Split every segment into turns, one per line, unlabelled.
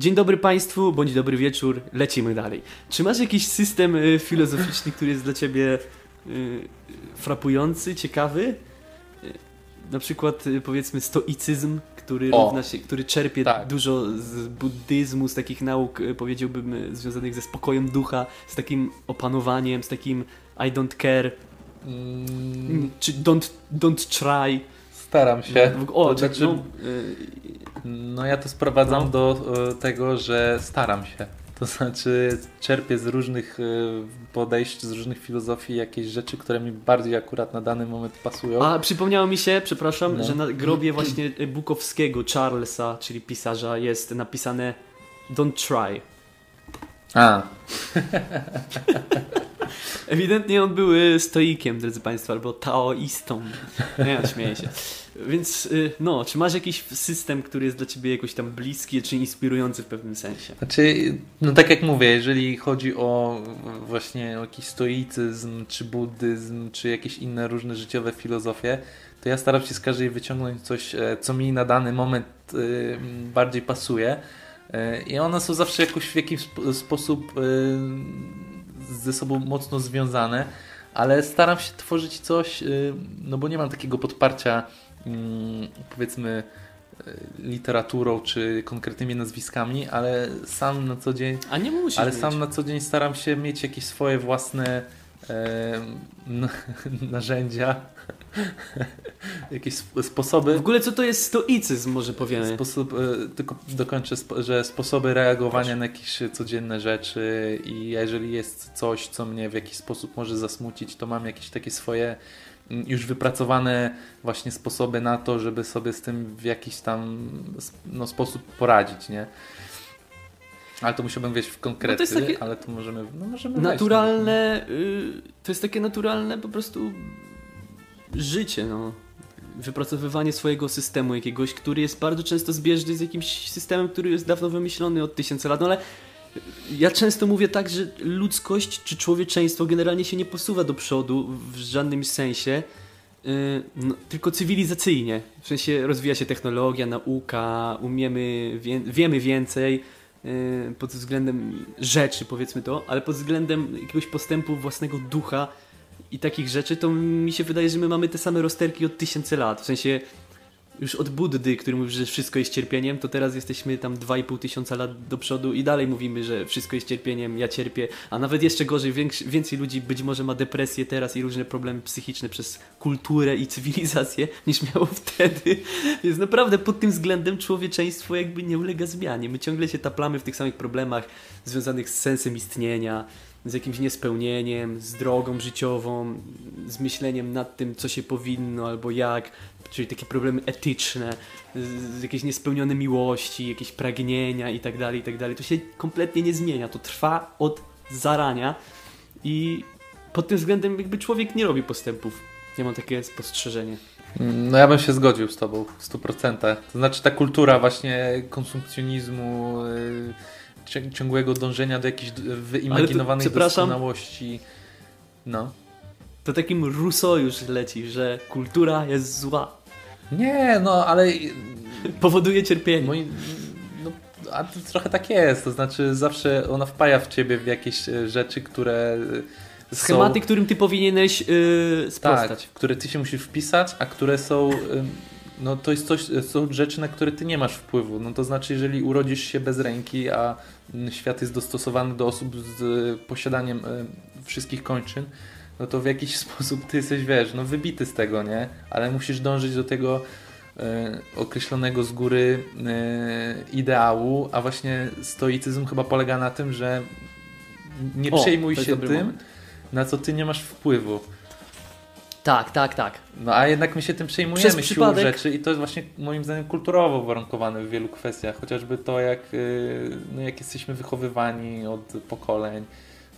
Dzień dobry Państwu, bądź dobry wieczór, lecimy dalej. Czy masz jakiś system y, filozoficzny, który jest dla Ciebie y, frapujący, ciekawy? Y, na przykład powiedzmy stoicyzm, który,
O.
równa się, który czerpie
Tak.
dużo z buddyzmu, z takich nauk, powiedziałbym, związanych ze spokojem ducha, z takim opanowaniem, z takim I don't care,
Mm,
czy don't, don't try.
Staram się.
W- O,
To
znaczy, no, y,
No ja to sprowadzam
No.
do e, tego, że staram się. To znaczy czerpię z różnych e, podejść, z różnych filozofii jakieś rzeczy, które mi bardziej akurat na dany moment pasują.
A przypomniało mi się, przepraszam,
No.
że na grobie właśnie Bukowskiego, Charlesa, czyli pisarza, jest napisane Don't try.
A,
Ewidentnie on był y, stoikiem, drodzy Państwo, albo taoistą. Nie, śmieję się. Więc, y, no, czy masz jakiś system, który jest dla Ciebie jakoś tam bliski, czy inspirujący w pewnym sensie?
Znaczy, no tak jak mówię, jeżeli chodzi o właśnie jakiś stoicyzm, czy buddyzm, czy jakieś inne różne życiowe filozofie, to ja staram się z każdej wyciągnąć coś, e, co mi na dany moment e, bardziej pasuje. E, I one są zawsze jakoś w jakiś sp- sposób e, ze sobą mocno związane, ale staram się tworzyć coś, no bo nie mam takiego podparcia, powiedzmy, e, literaturą czy konkretnymi nazwiskami, ale sam na co dzień,
A nie musisz
ale
mieć.
sam na co dzień staram się mieć jakieś swoje własne e, narzędzia, jakieś sp- sposoby.
W ogóle co to jest stoicyzm, może powiemy?
Sposób, e, tylko dokończę, że sposoby reagowania na jakieś codzienne rzeczy i jeżeli jest coś, co mnie w jakiś sposób może zasmucić, to mam jakieś takie swoje mm, już wypracowane właśnie sposoby na to, żeby sobie z tym w jakiś tam no, sposób poradzić, nie? Ale to musiałbym wejść w konkrety,
No to takie
ale to możemy, no możemy wejść,
Naturalne, y, to jest takie naturalne po prostu życie, no. Wypracowywanie swojego systemu jakiegoś, który jest bardzo często zbieżny z jakimś systemem, który jest dawno wymyślony od tysięcy lat, no ale ja często mówię tak, że ludzkość czy człowieczeństwo generalnie się nie posuwa do przodu w żadnym sensie, y, no, tylko cywilizacyjnie. W sensie rozwija się technologia, nauka, umiemy, wie, wiemy więcej y, pod względem rzeczy, powiedzmy to, ale pod względem jakiegoś postępu własnego ducha i takich rzeczy, to mi się wydaje, że my mamy te same rozterki od tysięcy lat. W sensie już od Buddy, który mówi, że wszystko jest cierpieniem, to teraz jesteśmy tam 2,5 tysiąca lat do przodu i dalej mówimy, że wszystko jest cierpieniem, ja cierpię, a nawet jeszcze gorzej, więcej ludzi być może ma depresję teraz i różne problemy psychiczne przez kulturę i cywilizację niż miało wtedy. Więc naprawdę pod tym względem człowieczeństwo jakby nie ulega zmianie. My ciągle się taplamy w tych samych problemach związanych z sensem istnienia, z jakimś niespełnieniem, z drogą życiową, z myśleniem nad tym, co się powinno albo jak, czyli takie problemy etyczne, z, jakieś niespełnione miłości, jakieś pragnienia i tak dalej, i tak. To się kompletnie nie zmienia. To trwa od zarania i pod tym względem jakby człowiek nie robi postępów. Ja mam takie spostrzeżenie.
No ja bym się zgodził z tobą w 100%. To znaczy ta kultura właśnie konsumpcjonizmu, yy, ciągłego dążenia do jakichś d- wyimaginowanej
przepraszam.
doskonałości. No.
To takim Rousseau już leci, że kultura jest zła.
Nie, no ale
Powoduje cierpienie.
moi, no, a to trochę tak jest. To znaczy zawsze ona wpaja w ciebie w jakieś e, rzeczy, które e,
Schematy,
są...
którym ty powinieneś yy, sprostać.
Tak, które ty się musisz wpisać, a które są. ym, No to jest coś, są rzeczy, na które ty nie masz wpływu. No to znaczy, jeżeli urodzisz się bez ręki, a mm, świat jest dostosowany do osób z posiadaniem y, wszystkich kończyn, no to w jakiś sposób ty jesteś, wiesz, no wybity z tego, nie? Ale musisz dążyć do tego y, określonego z góry ideału, a właśnie stoicyzm chyba polega na tym, że nie
O,
przejmuj się tym,
moment.
na co ty nie masz wpływu.
Tak, tak, tak.
No a jednak my się tym przejmujemy
Przez
siłą
przypadek-
rzeczy i to jest właśnie moim zdaniem kulturowo warunkowane w wielu kwestiach. Chociażby to, jak, y, no, jak jesteśmy wychowywani od pokoleń,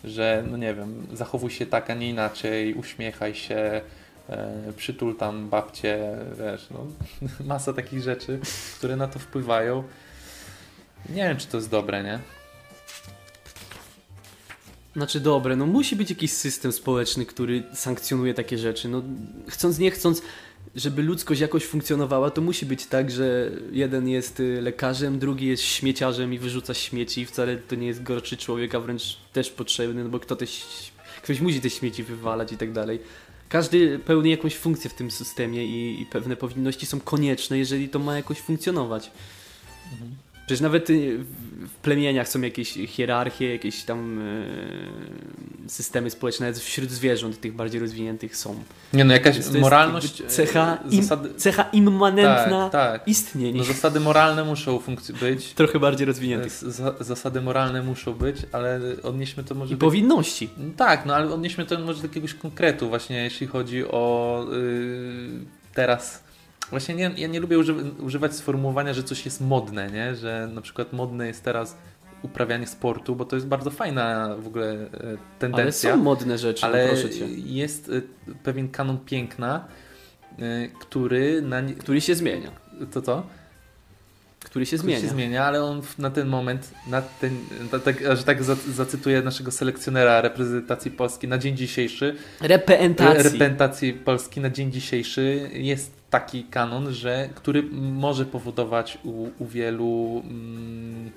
że no nie wiem, zachowuj się tak, a nie inaczej, uśmiechaj się, e, przytul tam babcie, wiesz, no, masa takich rzeczy, które na to wpływają. Nie wiem, czy to jest dobre, nie?
Znaczy dobre, no musi być jakiś system społeczny, który sankcjonuje takie rzeczy. No chcąc nie chcąc, żeby ludzkość jakoś funkcjonowała, to musi być tak, że jeden jest y, lekarzem, drugi jest śmieciarzem i wyrzuca śmieci i wcale to nie jest gorszy człowiek, a wręcz też potrzebny, no bo kto te, ktoś musi te śmieci wywalać i tak dalej. Każdy pełni jakąś funkcję w tym systemie i, i pewne powinności są konieczne, jeżeli to ma jakoś funkcjonować. Przecież nawet y, w- plemieniach są jakieś hierarchie, jakieś tam e, systemy społeczne, nawet wśród zwierząt tych bardziej rozwiniętych są.
Nie no, jakaś moralność,
cecha
e,
im-
zasady,
Cecha immanentna
tak, tak. No, zasady moralne muszą być.
Trochę bardziej rozwiniętych.
Z- za- Zasady moralne muszą być, ale odnieśmy to może
I
do
powinności.
No Tak, no ale odnieśmy to może do jakiegoś konkretu właśnie, jeśli chodzi o yy, teraz. Właśnie nie, ja nie lubię używ używać sformułowania, że coś jest modne, nie? Że na przykład modne jest teraz uprawianie sportu, bo to jest bardzo fajna w ogóle e,
Ale
tendencja.
są modne rzeczy,
ale
no proszę cię.
jest e, pewien kanon piękna, e, który na
Który się zmienia.
to co?
Który się
Który
zmienia.
się zmienia, ale on na ten moment, na ten, na, tak, że tak za- zacytuję naszego selekcjonera reprezentacji Polski na dzień dzisiejszy,
Reprezentacji.
reprezentacji Polski na dzień dzisiejszy jest taki kanon, że, który może powodować u, u wielu mm,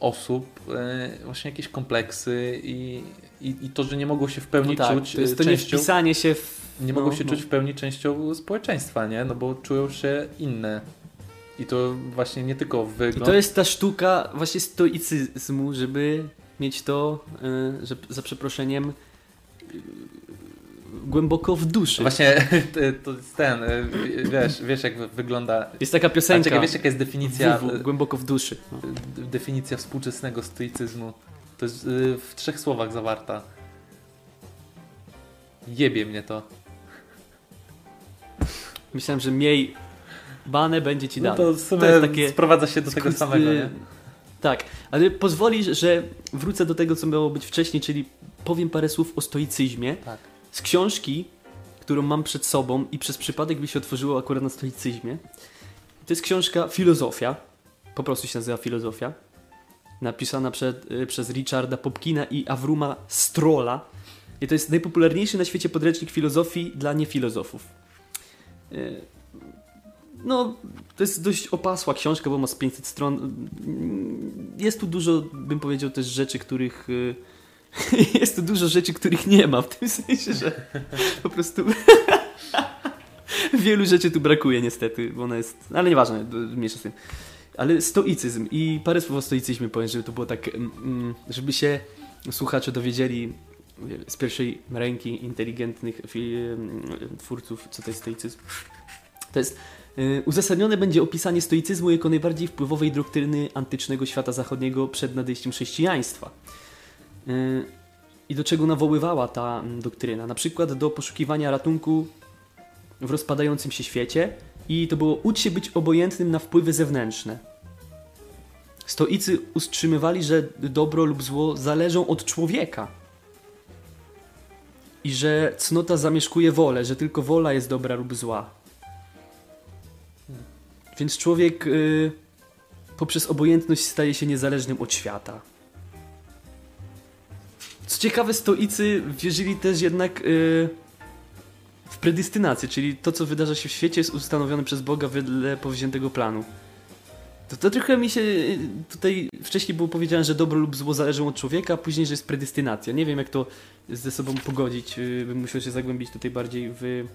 osób e, właśnie jakieś kompleksy i, i, i to, że nie mogą się w pełni
no tak,
czuć
to jest
e,
to nie
częścią,
wpisanie się w...
nie
no,
mogą się
no.
czuć w pełni częścią społeczeństwa, nie? No bo czują się inne. I to właśnie nie tylko
I
wygląd.
to jest ta sztuka właśnie stoicyzmu, żeby mieć to, y, że, za przeproszeniem, głęboko w duszy.
Właśnie to jest ten, e, wiesz, wiesz jak wygląda.
Jest taka piosenka.
czekaj, wiesz jaka jest definicja,
WW, głęboko w duszy. No.
d- definicja współczesnego stoicyzmu? To jest y, w trzech słowach zawarta. Jebie mnie to.
Myślałem, że miej bane, będzie ci
No
dane.
to w sumie
To jest takie
sprowadza się do tego samego,
y,
nie?
Tak, ale pozwolisz, że wrócę do tego, co miało być wcześniej, czyli powiem parę słów o stoicyzmie.
Tak.
Z książki, którą mam przed sobą i przez przypadek mi się otworzyło akurat na stoicyzmie. To jest książka Filozofia. Po prostu się nazywa Filozofia. Napisana przed, y, przez Richarda Popkina i Avruma Strolla. I to jest najpopularniejszy na świecie podręcznik filozofii dla niefilozofów. Y, No, to jest dość opasła książka, bo ma z 500 stron. Jest tu dużo, bym powiedział, też rzeczy, których. Jest tu dużo rzeczy, których nie ma, w tym sensie, że po prostu. Wielu rzeczy tu brakuje, niestety, bo ona jest. Ale nieważne, mniejsza z tym. Ale stoicyzm i parę słów o stoicyzmie powiem, żeby to było tak, mm, mm, żeby się słuchacze dowiedzieli z pierwszej ręki inteligentnych mm, twórców, co to jest stoicyzm. To jest y, uzasadnione będzie opisanie stoicyzmu jako najbardziej wpływowej doktryny antycznego świata zachodniego przed nadejściem chrześcijaństwa. Y, I do czego nawoływała ta mm, doktryna? Na przykład do poszukiwania ratunku w rozpadającym się świecie i to było ucz się być obojętnym na wpływy zewnętrzne. Stoicy utrzymywali, że dobro lub zło zależą od człowieka. I że cnota zamieszkuje wolę, że tylko wola jest dobra lub zła. Więc człowiek y, poprzez obojętność staje się niezależnym od świata. Co ciekawe, stoicy wierzyli też jednak y, w predestynację, czyli to, co wydarza się w świecie, jest ustanowione przez Boga wedle powziętego planu. To, to trochę mi się y, tutaj wcześniej było powiedziane, że dobro lub zło zależą od człowieka, a później, że jest predestynacja. Nie wiem, jak to ze sobą pogodzić. y, Bym musiał się zagłębić tutaj bardziej w.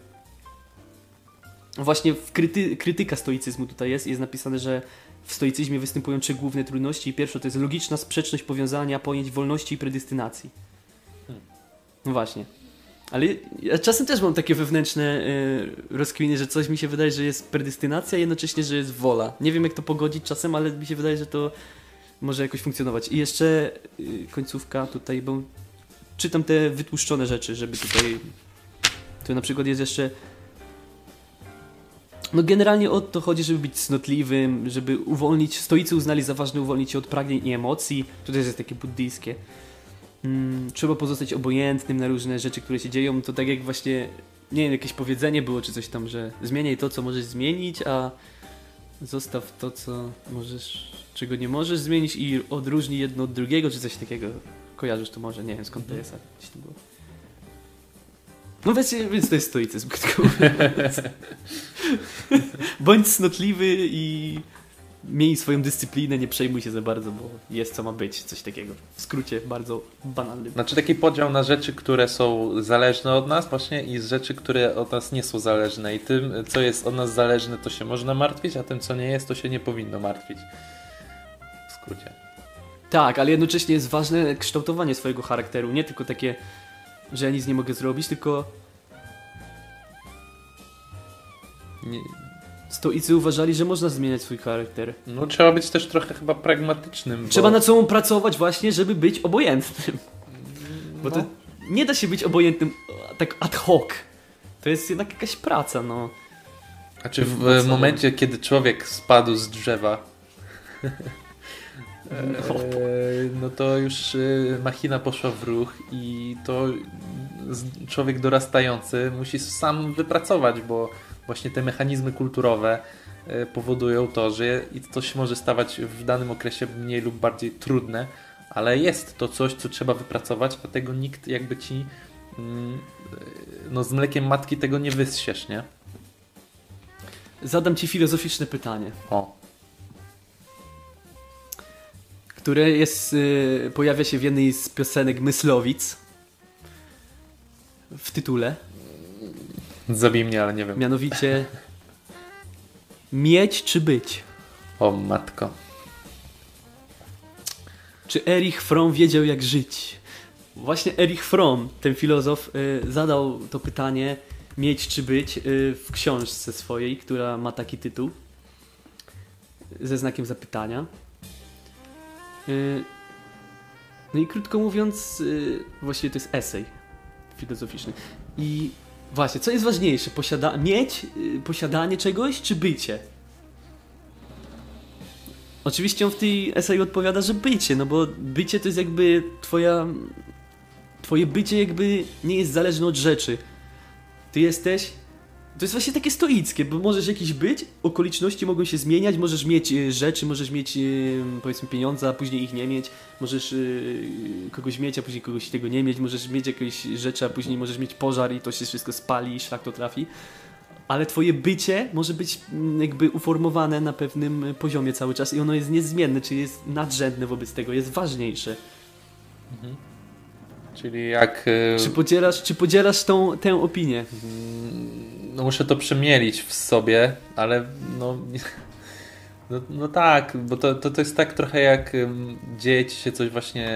Właśnie w kryty, krytyka stoicyzmu tutaj jest. Jest napisane, że w stoicyzmie występują trzy główne trudności. Pierwsza to jest logiczna sprzeczność powiązania pojęć wolności i predestynacji. No właśnie. Ale ja czasem też mam takie wewnętrzne y, rozkminy, że coś mi się wydaje, że jest predestynacja, jednocześnie, że jest wola. Nie wiem, jak to pogodzić czasem, ale mi się wydaje, że to może jakoś funkcjonować. I jeszcze y, końcówka tutaj, bo czytam te wytłuszczone rzeczy, żeby tutaj. Tu na przykład jest jeszcze. No generalnie o to chodzi, żeby być cnotliwym, żeby uwolnić, stoicy uznali za ważne uwolnić się od pragnień i emocji, to też jest takie buddyjskie. Mm, trzeba pozostać obojętnym na różne rzeczy, które się dzieją, to tak jak właśnie, nie wiem, jakieś powiedzenie było, czy coś tam, że zmieniaj to, co możesz zmienić, a zostaw to, co możesz, czego nie możesz zmienić i odróżnij jedno od drugiego, czy coś takiego. Kojarzysz to może, nie wiem skąd to jest, ale gdzieś to było. No więc, więc to jest stoicyzm, krótko mówiąc. Bądź cnotliwy i miej swoją dyscyplinę, nie przejmuj się za bardzo, bo jest co ma być, coś takiego. W skrócie bardzo banalnym.
Znaczy taki podział na rzeczy, które są zależne od nas właśnie i z rzeczy, które od nas nie są zależne i tym, co jest od nas zależne, to się można martwić, a tym, co nie jest, to się nie powinno martwić. W skrócie.
Tak, ale jednocześnie jest ważne kształtowanie swojego charakteru, nie tylko takie, że ja nic nie mogę zrobić, tylko
Nie,
stoicy uważali, że można zmieniać swój charakter.
no trzeba być też trochę chyba pragmatycznym.
Trzeba
bo,
nad sobą pracować właśnie, żeby być obojętnym. Bo to
no,
nie da się być obojętnym tak ad hoc. To jest jednak jakaś praca, no.
Znaczy w
nad sobą.
momencie, kiedy człowiek spadł z drzewa,
No.
e, no to już e, machina poszła w ruch i to człowiek dorastający musi sam wypracować, bo właśnie te mechanizmy kulturowe e, powodują to, że i coś może stawać w danym okresie mniej lub bardziej trudne, ale jest to coś, co trzeba wypracować, a tego nikt jakby ci mm, e, no z mlekiem matki tego nie wyssiesz, nie?
Zadam ci filozoficzne pytanie,
O,
które jest, y, pojawia się w jednej z piosenek Myslowic w tytule,
zabij mnie, ale nie wiem.
mianowicie mieć czy być?
O matko.
Czy Erich Fromm wiedział jak żyć? Właśnie Erich Fromm, ten filozof, y, zadał to pytanie mieć czy być y, w książce swojej, która ma taki tytuł ze znakiem zapytania. Y, No i krótko mówiąc, właściwie to jest esej filozoficzny. I właśnie, co jest ważniejsze? Posiada mieć, y, posiadanie czegoś czy bycie? Oczywiście on w tej eseju odpowiada, że bycie, no bo bycie to jest jakby twoja... Twoje bycie jakby nie jest zależne od rzeczy. Ty jesteś... To jest właśnie takie stoickie, bo możesz jakiś być, okoliczności mogą się zmieniać, możesz mieć e, rzeczy, możesz mieć e, powiedzmy pieniądze, a później ich nie mieć, możesz e, kogoś mieć, a później kogoś tego nie mieć, możesz mieć jakieś rzeczy, a później możesz mieć pożar i to się wszystko spali i szlak to trafi. Ale twoje bycie może być mm, jakby uformowane na pewnym poziomie cały czas i ono jest niezmienne, czyli jest nadrzędne wobec tego, jest ważniejsze.
Czyli jak.
Czy podzielasz, czy podzielasz tą, tę opinię?
No muszę to przemielić w sobie, ale no. No, no tak, bo to, to, to jest tak trochę jak dzieje ci się coś właśnie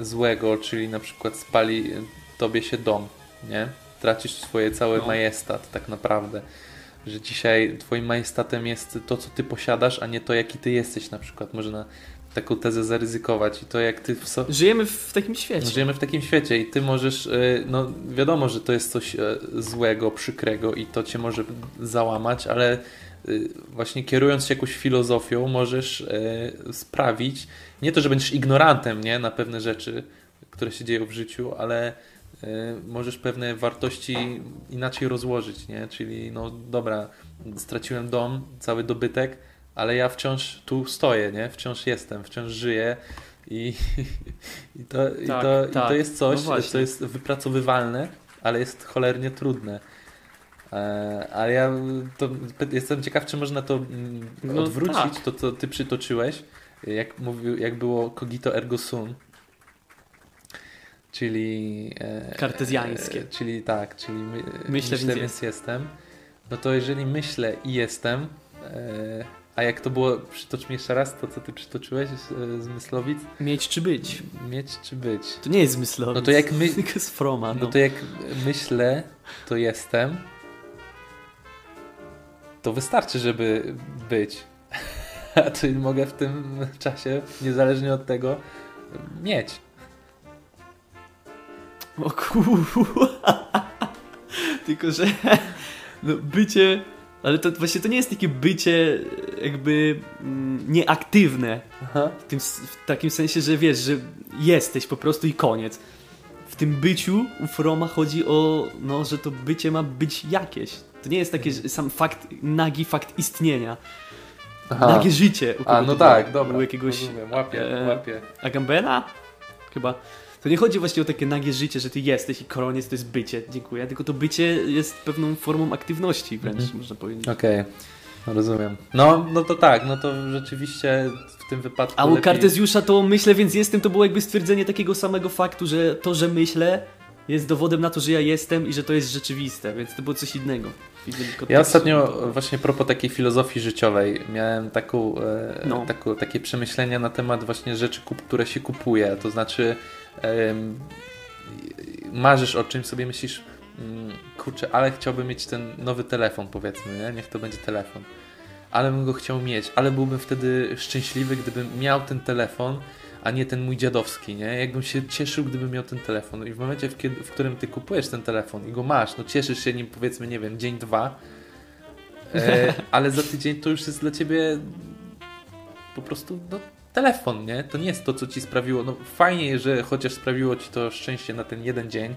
e, złego, czyli na przykład spali tobie się dom, nie? Tracisz swoje cały
No.
majestat tak naprawdę. Że dzisiaj twoim majestatem jest to, co ty posiadasz, a nie to, jaki ty jesteś na przykład. Można taką tezę zaryzykować i to, jak ty w so,
Żyjemy w takim świecie.
Żyjemy w takim świecie i ty możesz, y, no wiadomo, że to jest coś e, złego, przykrego i to cię może załamać, ale y, właśnie kierując się jakąś filozofią możesz sprawić, nie to, że będziesz ignorantem, nie, na pewne rzeczy, które się dzieją w życiu, ale możesz pewne wartości inaczej rozłożyć, nie, czyli no dobra, straciłem dom, cały dobytek, ale ja wciąż tu stoję, nie, wciąż jestem, wciąż żyję i, i, to, i,
Tak,
to, i
tak.
to jest coś,
No
to jest wypracowywalne, ale jest cholernie trudne. E, ale ja to, jestem ciekaw, czy można to mm,
No
odwrócić,
tak.
to co ty przytoczyłeś, jak, mówił, jak było cogito ergo sum, czyli e,
Kartezjańskie.
E, czyli tak, czyli my, myślę,
więc
więc jestem. No to jeżeli myślę i jestem, a jak to było, przytocz mi jeszcze raz to, co ty przytoczyłeś z, z Myslowic,
Mieć czy być?
mieć czy być?
To nie jest zmyslowe.
No to jak my-
Tylko z Froma, no.
No to jak myślę, to jestem, to wystarczy, żeby być. A to mogę w tym czasie, niezależnie od tego, mieć.
O kurwa. Tylko, że no, bycie... Ale to właśnie to nie jest takie bycie jakby mm, nieaktywne.
Aha.
W, tym, w takim sensie, że wiesz, że jesteś po prostu i koniec. W tym byciu u Froma chodzi o, no, że to bycie ma być jakieś. To nie jest takie że sam fakt, nagi fakt istnienia. Nagie życie. U
A, no tak, dobra.
U jakiegoś
Rozumiem, łapię,
e,
łapię.
Agambena? Chyba. To nie chodzi właśnie o takie nagie życie, że ty jesteś i koniec to jest bycie, dziękuję, tylko to bycie jest pewną formą aktywności wręcz,
Mhm.
można powiedzieć.
Okej, rozumiem. No, no to tak, no to rzeczywiście w tym wypadku
A u
lepiej...
Kartezjusza to myślę, więc jestem, to było jakby stwierdzenie takiego samego faktu, że to, że myślę, jest dowodem na to, że ja jestem i że to jest rzeczywiste, więc to było coś innego.
Ja ostatnio
To-
właśnie propos takiej filozofii życiowej miałem taką, e,
No.
taką, takie przemyślenia na temat właśnie rzeczy, które się kupuje. To znaczy marzysz o czymś, sobie myślisz mm, kurczę, ale chciałbym mieć ten nowy telefon powiedzmy, nie? niech to będzie telefon. Ale bym go chciał mieć, ale byłbym wtedy szczęśliwy, gdybym miał ten telefon, a nie ten mój dziadowski, nie? Jakbym się cieszył, gdybym miał ten telefon. I w momencie, w, kiedy, w którym ty kupujesz ten telefon i go masz, no cieszysz się nim powiedzmy, nie wiem, dzień, dwa, e, ale za tydzień to już jest dla ciebie po prostu no, telefon, nie? To nie jest to, co ci sprawiło. No fajnie, że chociaż sprawiło ci to szczęście na ten jeden dzień,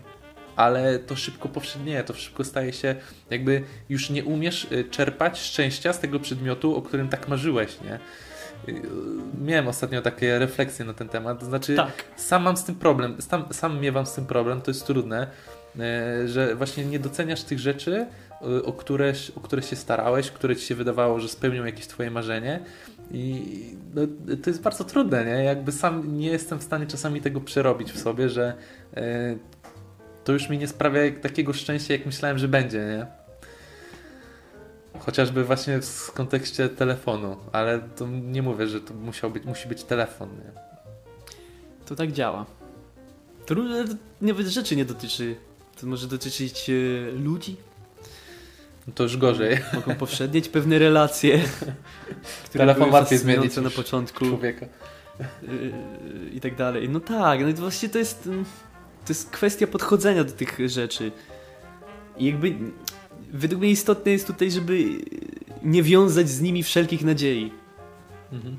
ale to szybko powszednieje, to szybko staje się, jakby już nie umiesz y, czerpać szczęścia z tego przedmiotu, o którym tak marzyłeś, nie? Y, Miałem ostatnio takie refleksje na ten temat, to znaczy
Tak.
sam mam z tym problem, sam, sam miewam z tym problem, to jest trudne, e, że właśnie nie doceniasz tych rzeczy, o które, o które się starałeś, które ci się wydawało, że spełnią jakieś twoje marzenie i no, to jest bardzo trudne, nie? Jakby sam nie jestem w stanie czasami tego przerobić w sobie, że e, to już mi nie sprawia takiego szczęścia, jak myślałem, że będzie, nie? Chociażby właśnie w kontekście telefonu, ale to nie mówię, że to musiał być, musi być telefon, nie?
To tak działa. To różne nawet rzeczy nie dotyczy. To może dotyczyć e, ludzi,
No to już gorzej.
mogą powszednieć pewne relacje, które
Telefon
były
zmienić
na początku
Człowieka.
yy, i tak dalej. No tak, no i to właściwie to jest mm, to jest kwestia podchodzenia do tych rzeczy. I jakby według mnie istotne jest tutaj, żeby nie wiązać z nimi wszelkich nadziei.
Mhm.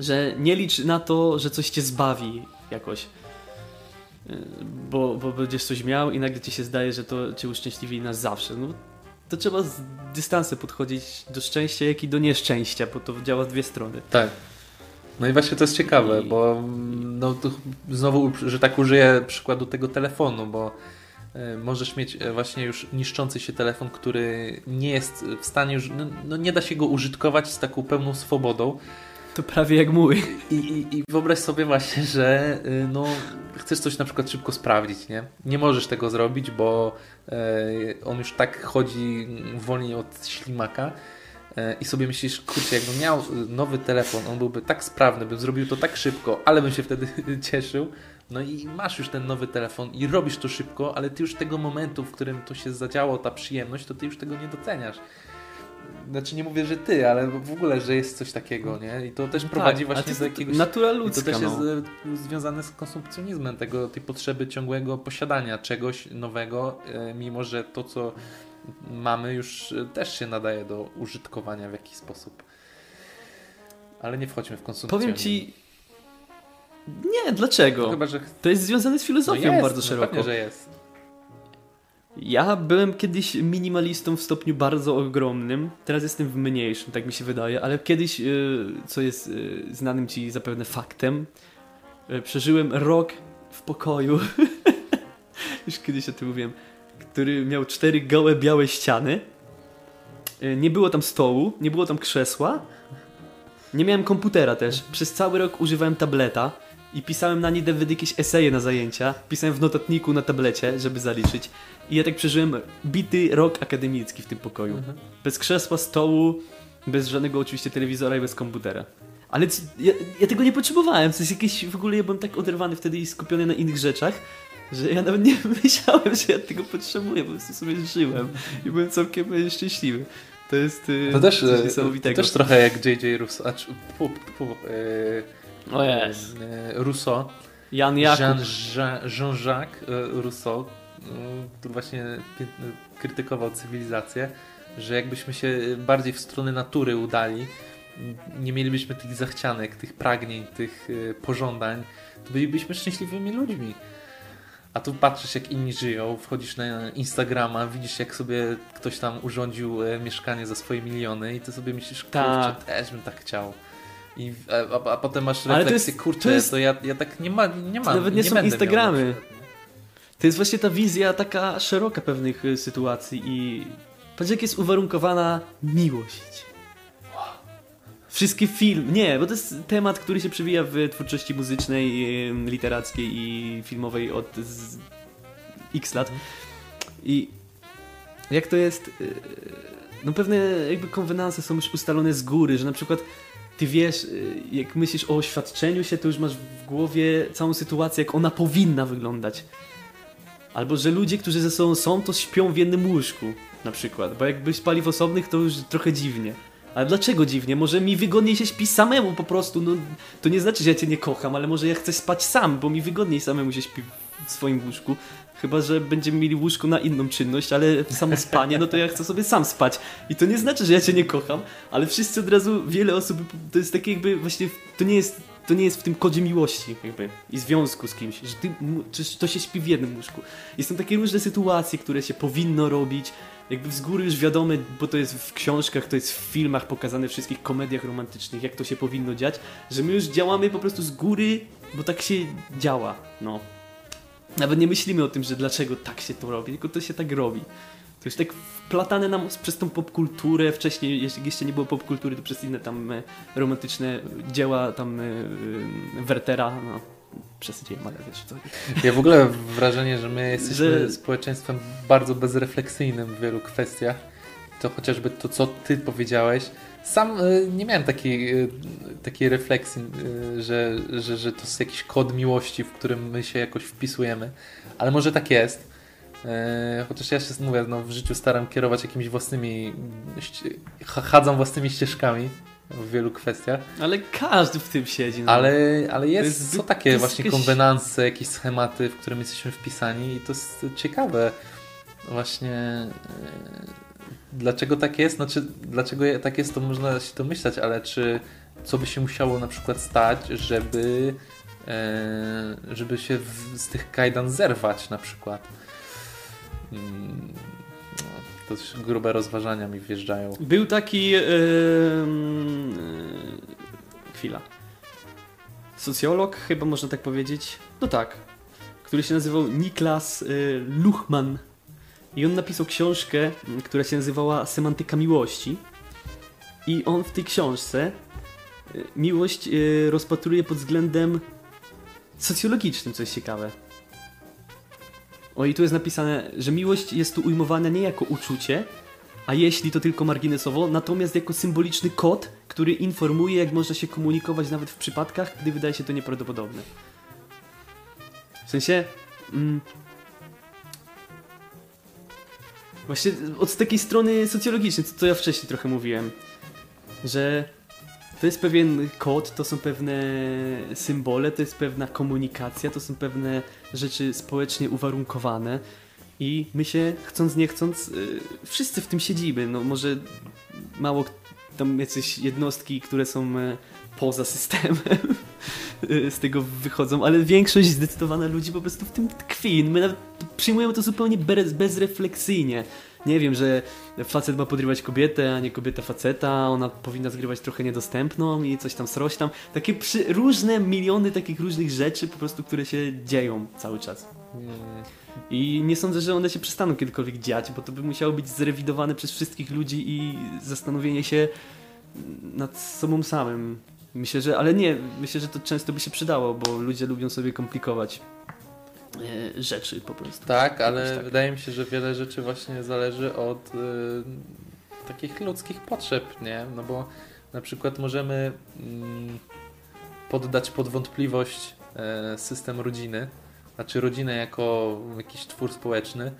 że nie licz na to, że coś cię zbawi jakoś. Yy, Bo, bo będziesz coś miał i nagle ci się zdaje, że to cię uszczęśliwi na zawsze. No, to trzeba z dystansem podchodzić do szczęścia, jak i do nieszczęścia, bo to działa w dwie strony.
Tak. No i właśnie to jest ciekawe,
I-
bo no znowu, że tak użyję przykładu tego telefonu, bo e, możesz mieć e, właśnie już niszczący się telefon, który nie jest w stanie już, no, no nie da się go użytkować z taką pełną swobodą
To prawie jak mój.
i, i, i wyobraź sobie właśnie, że y, no, chcesz coś na przykład szybko sprawdzić, nie? Nie możesz tego zrobić, bo e, on już tak chodzi wolniej od ślimaka e, i sobie myślisz, kurczę, jakbym miał y, nowy telefon, on byłby tak sprawny, bym zrobił to tak szybko, ale bym się wtedy cieszył. No i masz już ten nowy telefon i robisz to szybko, ale ty już tego momentu, w którym to się zadziało, ta przyjemność, to ty już tego nie doceniasz. Znaczy nie mówię, że ty, ale w ogóle, że jest coś takiego, nie? I to też prowadzi
tak, ale
właśnie
to jest
do jakiegoś...
Natura
I to
ludzka,
też jest
no.
e, związane z konsumpcjonizmem, tego, tej potrzeby ciągłego posiadania czegoś nowego, e, mimo że to, co mamy, już e, też się nadaje do użytkowania w jakiś sposób. Ale nie wchodźmy w konsumpcjonizm.
Powiem ci... Nie, dlaczego?
No, chyba, że
To jest związane z
no
filozofią
jest,
bardzo
no
szeroko.
Pewnie, że jest.
Ja byłem kiedyś minimalistą w stopniu bardzo ogromnym, teraz jestem w mniejszym, tak mi się wydaje, ale kiedyś, y, co jest y, znanym ci zapewne faktem, y, przeżyłem rok w pokoju, już kiedyś o tym mówiłem, który miał cztery gołe, białe ściany, nie było tam stołu, nie było tam krzesła, nie miałem komputera też, przez cały rok używałem tableta i pisałem na nie nawet jakieś eseje na zajęcia, pisałem w notatniku na tablecie, żeby zaliczyć. I ja tak przeżyłem bity rok akademicki w tym pokoju.
Mhm.
Bez krzesła, stołu, bez żadnego oczywiście telewizora i bez komputera. Ale ja, ja tego nie potrzebowałem, to jest jakieś, w ogóle ja byłem tak oderwany wtedy i skupiony na innych rzeczach, że ja nawet nie myślałem, że ja tego potrzebuję, po prostu sobie żyłem i byłem całkiem szczęśliwy. To jest e,
To też,
coś
to
niesamowitego.
też trochę jak J.J. Russo, a, czy- pu, pu, e,
O jest.
e, Rousseau,
Jan Jakub.
Jean, Jean, Jean-Jacques e, Rousseau, e, który właśnie krytykował cywilizację, że jakbyśmy się bardziej w stronę natury udali, nie mielibyśmy tych zachcianek, tych pragnień, tych e, pożądań, to bylibyśmy szczęśliwymi ludźmi. A tu patrzysz, jak inni żyją, wchodzisz na Instagrama, widzisz, jak sobie ktoś tam urządził e, mieszkanie za swoje miliony i ty sobie myślisz, kurczę,
Tak.
też bym tak chciał. I, a, a, a potem masz
Ale to
refleksję,
jest-
kurczę,
to
to,
jest-
ja, ja tak nie ma, nie mam.
nawet nie są
będę miał
To jest właśnie ta wizja taka szeroka pewnych y, sytuacji i patrz jak jest uwarunkowana miłość. Wszystkie filmy, nie, bo to jest temat, który się przewija w twórczości muzycznej, y, literackiej i filmowej od x lat. I jak to jest, y, no pewne jakby konwenanse są już ustalone z góry, że na przykład ty wiesz, jak myślisz o oświadczeniu się, to już masz w głowie całą sytuację, jak ona powinna wyglądać. Albo że ludzie, którzy ze sobą są, to śpią w jednym łóżku, na przykład. Bo jakby spali w osobnych, to już trochę dziwnie. Ale dlaczego dziwnie? Może mi wygodniej się śpi samemu po prostu. No, to nie znaczy, że ja cię nie kocham, ale może ja chcę spać sam, bo mi wygodniej samemu się śpi w swoim łóżku. Chyba, że będziemy mieli łóżko na inną czynność, ale samo spanie, no to ja chcę sobie sam spać. I to nie znaczy, że ja cię nie kocham, ale wszyscy od razu, wiele osób, to jest takie jakby właśnie, to nie jest, to nie jest w tym kodzie miłości jakby i związku z kimś, że ty, czy to się śpi w jednym łóżku. I są takie różne sytuacje, które się powinno robić, jakby z góry już wiadome, bo to jest w książkach, to jest w filmach pokazane, w wszystkich komediach romantycznych, jak to się powinno dziać, że my już działamy po prostu z góry, bo tak się działa, no. Nawet nie myślimy o tym, że dlaczego tak się to robi, tylko to się tak robi. To już tak wplatane nam przez tą popkulturę, wcześniej, jeśli jeszcze nie było popkultury, to przez inne tam e, romantyczne dzieła tam e, e, Wertera, no. Przesadziłem, ale wiesz co.
Ja w ogóle mam wrażenie, że my jesteśmy
Że-
społeczeństwem bardzo bezrefleksyjnym w wielu kwestiach. To chociażby to, co ty powiedziałeś. Sam y, nie miałem takiej, y, takiej refleksji, y, że, że, że to jest jakiś kod miłości, w którym my się jakoś wpisujemy. Ale może tak jest. Chociaż ja się mówię, no, w życiu staram kierować jakimiś własnymi, ści- ch- chadzam własnymi ścieżkami w wielu kwestiach.
Ale każdy w tym siedzi. No.
Ale, ale jest,
jest
są
zbyt-
takie właśnie
jakieś-
konwenanse, jakieś schematy, w którym jesteśmy wpisani i to jest ciekawe. Właśnie e, dlaczego tak jest? Znaczy, dlaczego tak jest, to można się domyślać, ale czy co by się musiało na przykład stać, żeby e, żeby się z tych kajdan zerwać na przykład? Mm, to grube rozważania mi wjeżdżają.
Był taki. e, chwila. Socjolog, chyba można tak powiedzieć. No tak. Który się nazywał Niklas e, Luchman. I on napisał książkę, która się nazywała Semantyka miłości. I on w tej książce e, miłość e, rozpatruje pod względem socjologicznym, co jest ciekawe. O i tu jest napisane, że miłość jest tu ujmowana nie jako uczucie, a jeśli to tylko marginesowo, natomiast jako symboliczny kod, który informuje, jak można się komunikować nawet w przypadkach, gdy wydaje się to nieprawdopodobne. W sensie. Mm, właśnie od takiej strony socjologicznej, co, ja wcześniej trochę mówiłem, że to jest pewien kod, to są pewne symbole, to jest pewna komunikacja, to są pewne rzeczy społecznie uwarunkowane. I my się, chcąc nie chcąc, y, wszyscy w tym siedzimy. No może mało tam jacyś jednostki, które są e, poza systemem z tego wychodzą, ale większość zdecydowana ludzi po prostu w tym tkwi. My nawet przyjmujemy to zupełnie bez, bezrefleksyjnie. Nie wiem, że facet ma podrywać kobietę, a nie kobieta faceta, ona powinna zgrywać trochę niedostępną i coś tam sroś tam. Takie przy, różne miliony takich różnych rzeczy po prostu, które się dzieją cały czas. I nie sądzę, że one się przestaną kiedykolwiek dziać, bo to by musiało być zrewidowane przez wszystkich ludzi i zastanowienie się nad sobą samym. Myślę, że, ale nie, myślę, że to często by się przydało, bo ludzie lubią sobie komplikować e, rzeczy po prostu.
Tak, ale
tak.
wydaje mi się, że wiele rzeczy właśnie zależy od y, takich ludzkich potrzeb, nie? No bo na przykład możemy mm, poddać pod wątpliwość e, system rodziny, znaczy rodzinę jako jakiś twór społeczny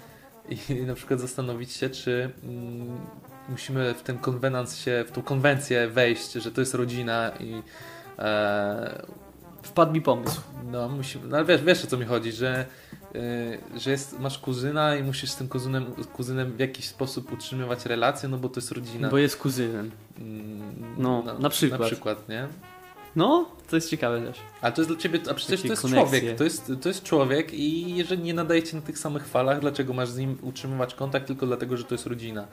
i na przykład zastanowić się, czy mm, musimy w ten konwenans się, w tą konwencję wejść, że to jest rodzina i e,
Wpadł mi pomysł.
no, musimy, no ale wiesz, wiesz o co mi chodzi, że, yy, że jest, masz kuzyna i musisz z tym kuzynem, kuzynem w jakiś sposób utrzymywać relacje, no bo to jest rodzina.
Bo jest kuzynem.
Mm,
No, na przykład.
Na przykład, nie?
No, to jest ciekawe też.
A to jest dla ciebie, a przecież
Takie
to jest
koneksje.
człowiek, to jest, to jest człowiek i jeżeli nie nadajecie na tych samych falach, dlaczego masz z nim utrzymywać kontakt tylko dlatego, że to jest rodzina?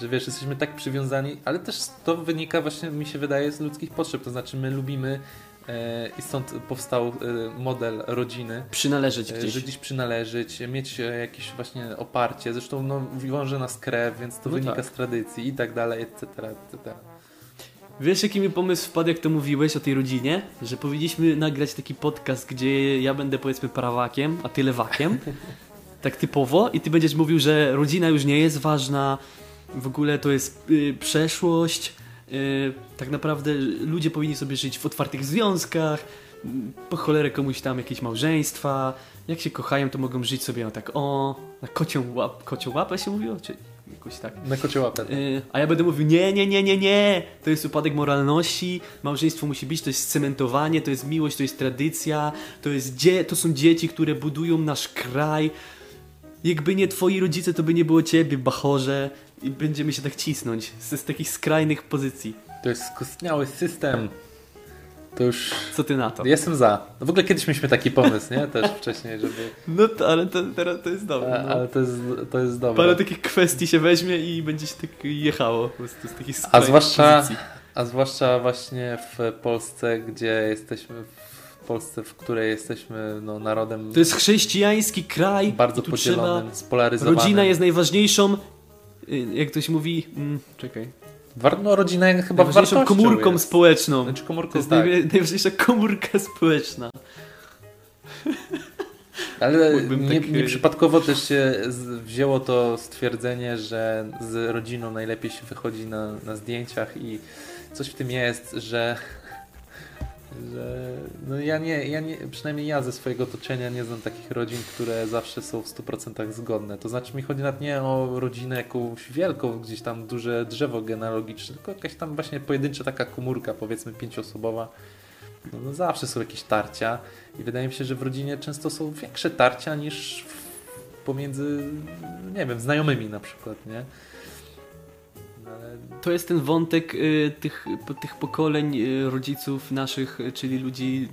Że wiesz, jesteśmy tak przywiązani, ale też to wynika właśnie, mi się wydaje, z ludzkich potrzeb, to znaczy my lubimy e, i stąd powstał e, model rodziny,
Przynależeć
e,
gdzieś.
że gdzieś przynależeć, mieć e, jakieś właśnie oparcie, zresztą no, wiąże nas krew, więc to
No
wynika
tak.
z tradycji i tak dalej, etc., etc.
Wiesz, jaki mi pomysł wpadł, jak to mówiłeś o tej rodzinie? Że powinniśmy nagrać taki podcast, gdzie ja będę powiedzmy prawakiem, a ty lewakiem. tak typowo. I ty będziesz mówił, że rodzina już nie jest ważna, w ogóle to jest y, przeszłość. Y, tak naprawdę ludzie powinni sobie żyć w otwartych związkach. y, Po cholerę komuś tam jakieś małżeństwa. Jak się kochają, to mogą żyć sobie no tak o, na kocią, łap, kocią łapę się mówiło? Czy jakoś tak?
Na kocie łapę.
Yy, a ja będę mówił, nie, nie, nie, nie, nie, to jest upadek moralności, małżeństwo musi być, to jest cementowanie, to jest miłość, to jest tradycja, to, jest dzie to są dzieci, które budują nasz kraj. Jakby nie twoi rodzice, to by nie było ciebie, bachorze. I będziemy się tak cisnąć z, z takich skrajnych pozycji.
To jest skostniały system. To już
Co ty na to?
Jestem za. No w ogóle kiedyś mieliśmy taki pomysł, nie? Też wcześniej, żeby.
No to, ale to, teraz to jest dobre. No.
ale to jest, to jest dobre.
Parę takich kwestii się weźmie i będzie się tak jechało po prostu z takich
A zwłaszcza,
pozycji.
a zwłaszcza właśnie w Polsce, gdzie jesteśmy, w Polsce, w której jesteśmy no, narodem
To jest chrześcijański kraj.
bardzo podzielonym, spolaryzowanym.
Rodzina jest najważniejszą, y, jak ktoś mówi, mm, czekaj,
no, rodzina chyba
najważniejszą komórką
jest.
społeczną.
Znaczy komórką,
To jest
tak.
najwa- najważniejsza komórka społeczna.
Ale nie,
tak,
nieprzypadkowo też się wzięło to stwierdzenie, że z rodziną najlepiej się wychodzi na, na zdjęciach i coś w tym jest, że, że no ja nie, ja nie, przynajmniej ja ze swojego otoczenia nie znam takich rodzin, które zawsze są w 100% zgodne. To znaczy mi chodzi nawet nie o rodzinę jakąś wielką, gdzieś tam duże drzewo genealogiczne, tylko jakaś tam właśnie pojedyncza taka komórka, powiedzmy pięcioosobowa. No, no zawsze są jakieś tarcia i wydaje mi się, że w rodzinie często są większe tarcia niż pomiędzy, nie wiem, znajomymi na przykład, nie?
To jest ten wątek y, tych, tych pokoleń y, rodziców naszych, czyli ludzi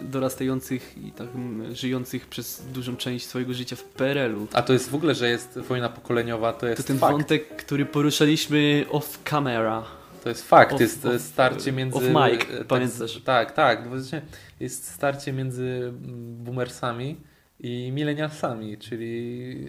y, dorastających i tak żyjących przez dużą część swojego życia w PRL-u.
A to jest w ogóle, że jest wojna pokoleniowa, to
To
jest
ten
fakt.
wątek, który poruszaliśmy off camera.
To jest fakt,
Off-
jest
off-
starcie między...
off mic,
e, tak,
pamiętasz?
Tak, tak. no właśnie Jest starcie między mm, boomersami i millennialsami, czyli...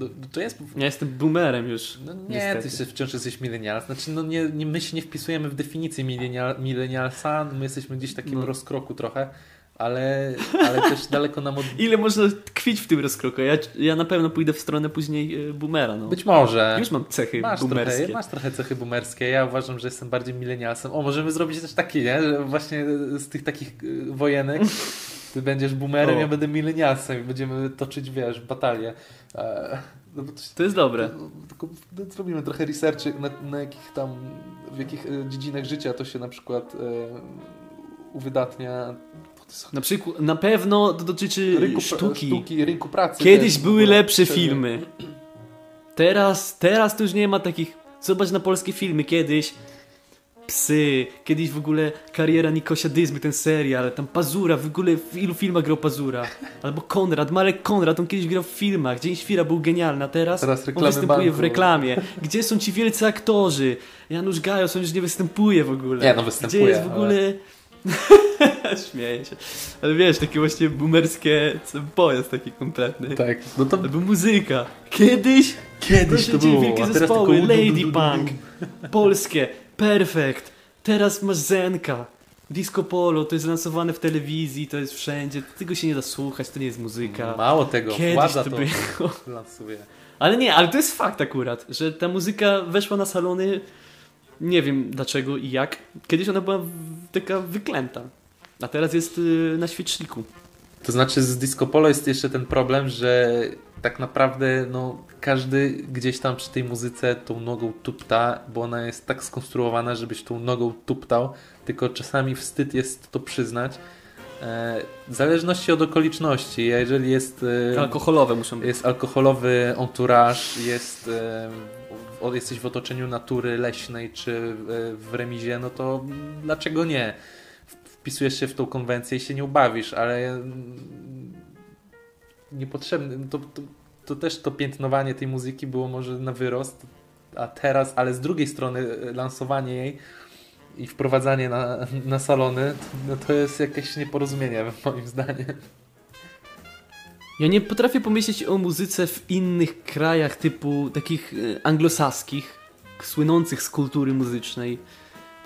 e, no, To jest...
Ja jestem boomerem już.
No nie,
niestety.
ty jeszcze wciąż jesteś millennial. Znaczy, no nie, nie, my się nie wpisujemy w definicję millennial, millennialsa, my jesteśmy gdzieś w takim
No.
rozkroku trochę, ale, ale też daleko nam od...
Ile można tkwić w tym rozkroku? Ja, ja na pewno pójdę w stronę później y, boomera. No.
Być może.
Już mam cechy
Masz
boomerskie.
trochę, masz trochę cechy boomerskie. Ja uważam, że jestem bardziej milenialsem. O, możemy zrobić też taki, nie? Że właśnie z tych takich y, wojenek ty będziesz boomerem,
O.
ja będę milenialsem i będziemy toczyć, wiesz, batalię. E, no to,
To jest dobre.
No, Tylko zrobimy trochę researchy, na, na jakich tam, w jakich e, dziedzinach życia to się na przykład e, uwydatnia.
Na przykład, na pewno to dotyczy
rynku,
sztuki.
sztuki, rynku pracy.
Kiedyś
też,
były lepsze
wtedy-
filmy. Teraz, teraz to już nie ma takich. Zobacz na polskie filmy. Kiedyś Psy, kiedyś w ogóle kariera Nikosia Dyzmy, ten serial, tam Pazura, w ogóle w ilu filmach grał Pazura? Albo Konrad, Marek Konrad, on kiedyś grał w filmach, Dzień Świra był genialny, a teraz,
Teraz
on występuje
banku.
w reklamie. Gdzie są ci wielcy aktorzy? Janusz Gajos, on już nie występuje w ogóle.
Nie, no występuje,
Gdzie jest w ogóle... Śmieję się. Ale wiesz, takie właśnie boomerskie pojazd taki kompletny.
Tak, no to
Albo muzyka. Kiedyś?
kiedyś to
cię,
było,
wielkie zespoły. Lady Punk, polskie, perfekt. Teraz masz Zenka. Disco Polo, to jest lansowane w telewizji, to jest wszędzie. Tego się nie da słuchać, to nie jest muzyka.
Mało tego,
Kiedyś
władza
to
to,
było.
lansuje.
Ale nie, ale to jest fakt akurat, że ta muzyka weszła na salony, nie wiem dlaczego i jak. Kiedyś ona była taka wyklęta, a teraz jest y, na świeczniku.
To znaczy z Disco Polo jest jeszcze ten problem, że tak naprawdę no, każdy gdzieś tam przy tej muzyce tą nogą tupta, bo ona jest tak skonstruowana, żebyś tą nogą tuptał, tylko czasami wstyd jest to przyznać. E, w zależności od okoliczności, jeżeli jest, e,
Alkoholowe muszą być.
jest alkoholowy entourage, jest e, jesteś w otoczeniu natury leśnej czy w, remizie, no to dlaczego nie? Wpisujesz się w tą konwencję i się nie ubawisz, ale niepotrzebny. To, to, to też to piętnowanie tej muzyki było może na wyrost, a teraz, ale z drugiej strony e, lansowanie jej i wprowadzanie na, na salony, no to jest jakieś nieporozumienie moim zdaniem.
Ja nie potrafię pomyśleć o muzyce w innych krajach typu takich e, anglosaskich, słynących z kultury muzycznej.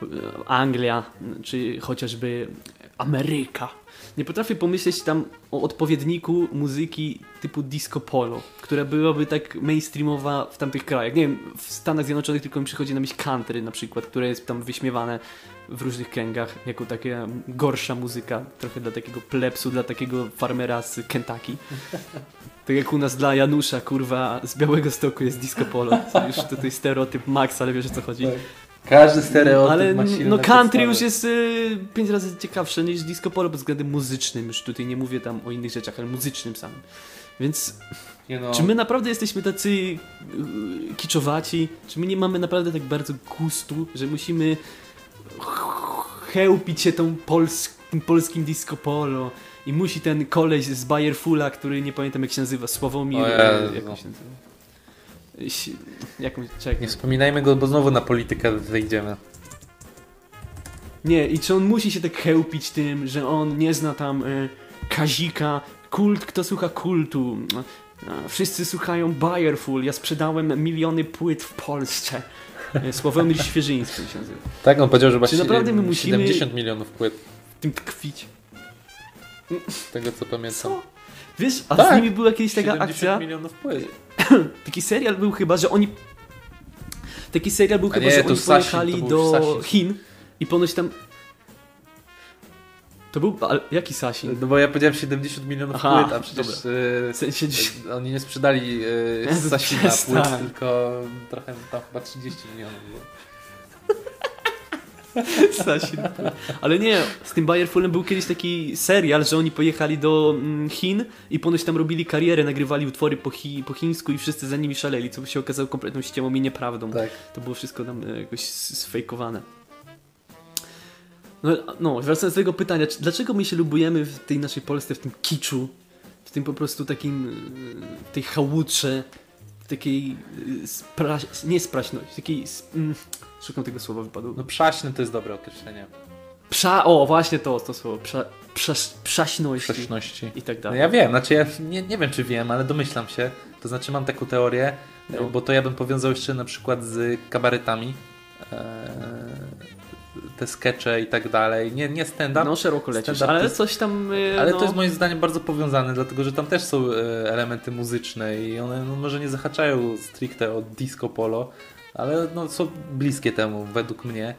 E, Anglia, czy chociażby Ameryka. Nie potrafię pomyśleć tam o odpowiedniku muzyki typu disco polo, która byłaby tak mainstreamowa w tamtych krajach. Nie wiem, w Stanach Zjednoczonych tylko mi przychodzi na myśl country na przykład, które jest tam wyśmiewane w różnych kręgach jako taka gorsza muzyka, trochę dla takiego plepsu, dla takiego farmera z Kentucky. Tak jak u nas dla Janusza, kurwa, z Białego Stoku jest disco polo. To już tutaj stereotyp max, ale wiesz o co chodzi.
Każdy stereotyp
Ale
ma silne
no country
podstawy.
już jest y, pięć razy ciekawsze niż disco polo pod względem muzycznym. Już tutaj nie mówię tam o innych rzeczach, ale muzycznym samym. Więc
Nie no,
czy my naprawdę jesteśmy tacy y, kiczowaci? Czy my nie mamy naprawdę tak bardzo gustu, że musimy chełpić się tą tym polskim disco polo i musi ten koleś z Bayerfula, który nie pamiętam jak się nazywa, Sławomir, jak się nazywa? Jak czekaj.
nie wspominajmy go, bo znowu na politykę wyjdziemy.
Nie, i czy on musi się tak chełpić tym, że on nie zna tam e, Kazika, kult, kto słucha kultu. A, wszyscy słuchają Bayerful, ja sprzedałem miliony płyt w Polsce. E, Sławomir Świeżyński się nazywa.
Tak, on powiedział, że ma
Czy naprawdę my musimy-
70 milionów płyt,
W tym tkwić.
z tego co pamiętam.
Co? Wiesz, a
Tak.
z nimi była kiedyś taka
70
akcja,
milionów płyt.
taki serial był chyba, że oni... Taki serial był
A
chyba,
nie,
że oni
Sasin,
pojechali do. Chin i ponoć tam... To był... Ale jaki Sasin?
No bo ja powiedziałem 70 milionów
Aha,
płyt, a przecież
W sensie...
e, oni nie sprzedali
Jezu,
Sasina płyt, tylko trochę tam chyba 30 milionów było.
Sasin. Ale nie, z tym Bayerfulem był kiedyś taki serial, że oni pojechali do mm, Chin i ponoć tam robili karierę, nagrywali utwory po, chi, po chińsku i wszyscy za nimi szaleli, co się okazało kompletną ściemą i nieprawdą.
Tak.
To było wszystko tam e, jakoś sfejkowane. No, no, wracając do tego pytania, dlaczego my się lubujemy w tej naszej Polsce, w tym kiczu, w tym po prostu takim, e, w tej chałutrze, w takiej e, spra... nie spraśności, takiej, mm, szukam tego słowa, wypadło.
No przaśny to jest dobre określenie.
Prza... O, właśnie to, to słowo. Prza... Przaś... Przaśności.
Przaśności.
I tak
No
dalej.
ja wiem, znaczy ja nie, nie wiem czy wiem, ale domyślam się. To znaczy mam taką teorię,
No.
bo to ja bym powiązał jeszcze na przykład z kabaretami. Eee, te skecze i tak dalej. Nie, nie stand-up,
No, szeroko lecisz, ale
jest-
coś tam... e,
ale
no...
to jest moim zdaniem bardzo powiązane, dlatego że tam też są e, elementy muzyczne i one no, może nie zahaczają stricte o disco polo, ale no, są bliskie temu według mnie.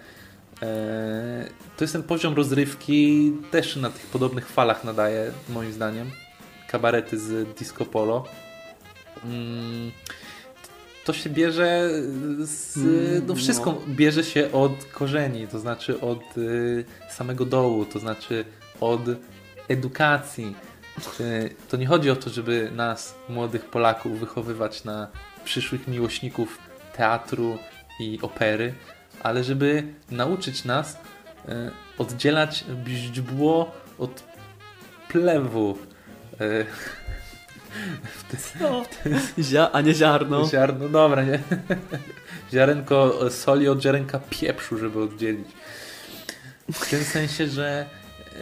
E, to jest ten poziom rozrywki też na tych podobnych falach nadaje moim zdaniem kabarety z disco polo. Mm, to się bierze z,
Mm,
no wszystko
no.
bierze się od korzeni, to znaczy od y, samego dołu, to znaczy od edukacji. Y, to nie chodzi o to, żeby nas, młodych Polaków, wychowywać na przyszłych miłośników teatru i opery, ale żeby nauczyć nas y, oddzielać źdźbło od plewu.
No. Zia, a nie ziarno.
Ziarno, dobra, nie? Ziarenko soli od ziarenka pieprzu, żeby oddzielić. W tym sensie, że e,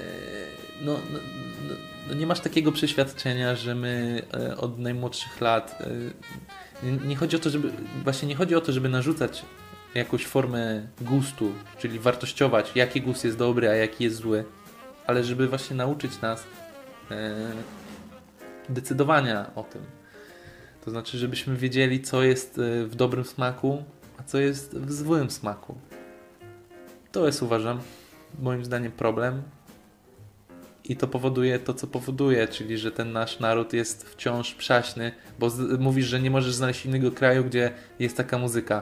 no, no, no, no nie masz takiego przeświadczenia, że my e, od najmłodszych lat e, nie, chodzi o to, żeby właśnie nie chodzi o to, żeby narzucać jakąś formę gustu, czyli wartościować, jaki gust jest dobry, a jaki jest zły, ale żeby właśnie nauczyć nas e, decydowania o tym. To znaczy, żebyśmy wiedzieli, co jest e, w dobrym smaku, a co jest w złym smaku. To jest, uważam, moim zdaniem problem. I to powoduje to, co powoduje, czyli że ten nasz naród jest wciąż przaśny, bo z- mówisz, że nie możesz znaleźć innego kraju, gdzie jest taka muzyka.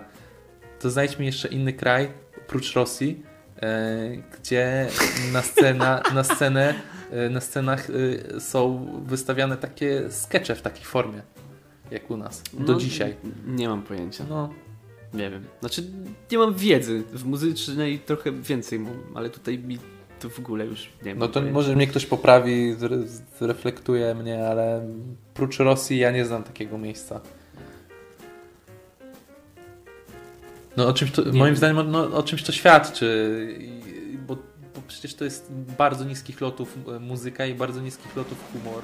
To znajdź mi jeszcze inny kraj, oprócz Rosji, e, gdzie na, scena, na scenę e, na scenach e, są wystawiane takie skecze w takiej formie, jak u nas, do
No,
dzisiaj.
Nie mam pojęcia.
No,
Nie wiem. Znaczy, nie mam wiedzy. W muzycznej trochę więcej mam, ale tutaj mi to w ogóle już nie wiem.
No to może mnie ktoś poprawi, zre- zreflektuje mnie, ale prócz Rosji ja nie znam takiego miejsca. No o czymś to,
Nie
moim
wiem.
zdaniem no, o czymś to świadczy, bo, bo przecież to jest bardzo niskich lotów e, muzyka i bardzo niskich lotów humor.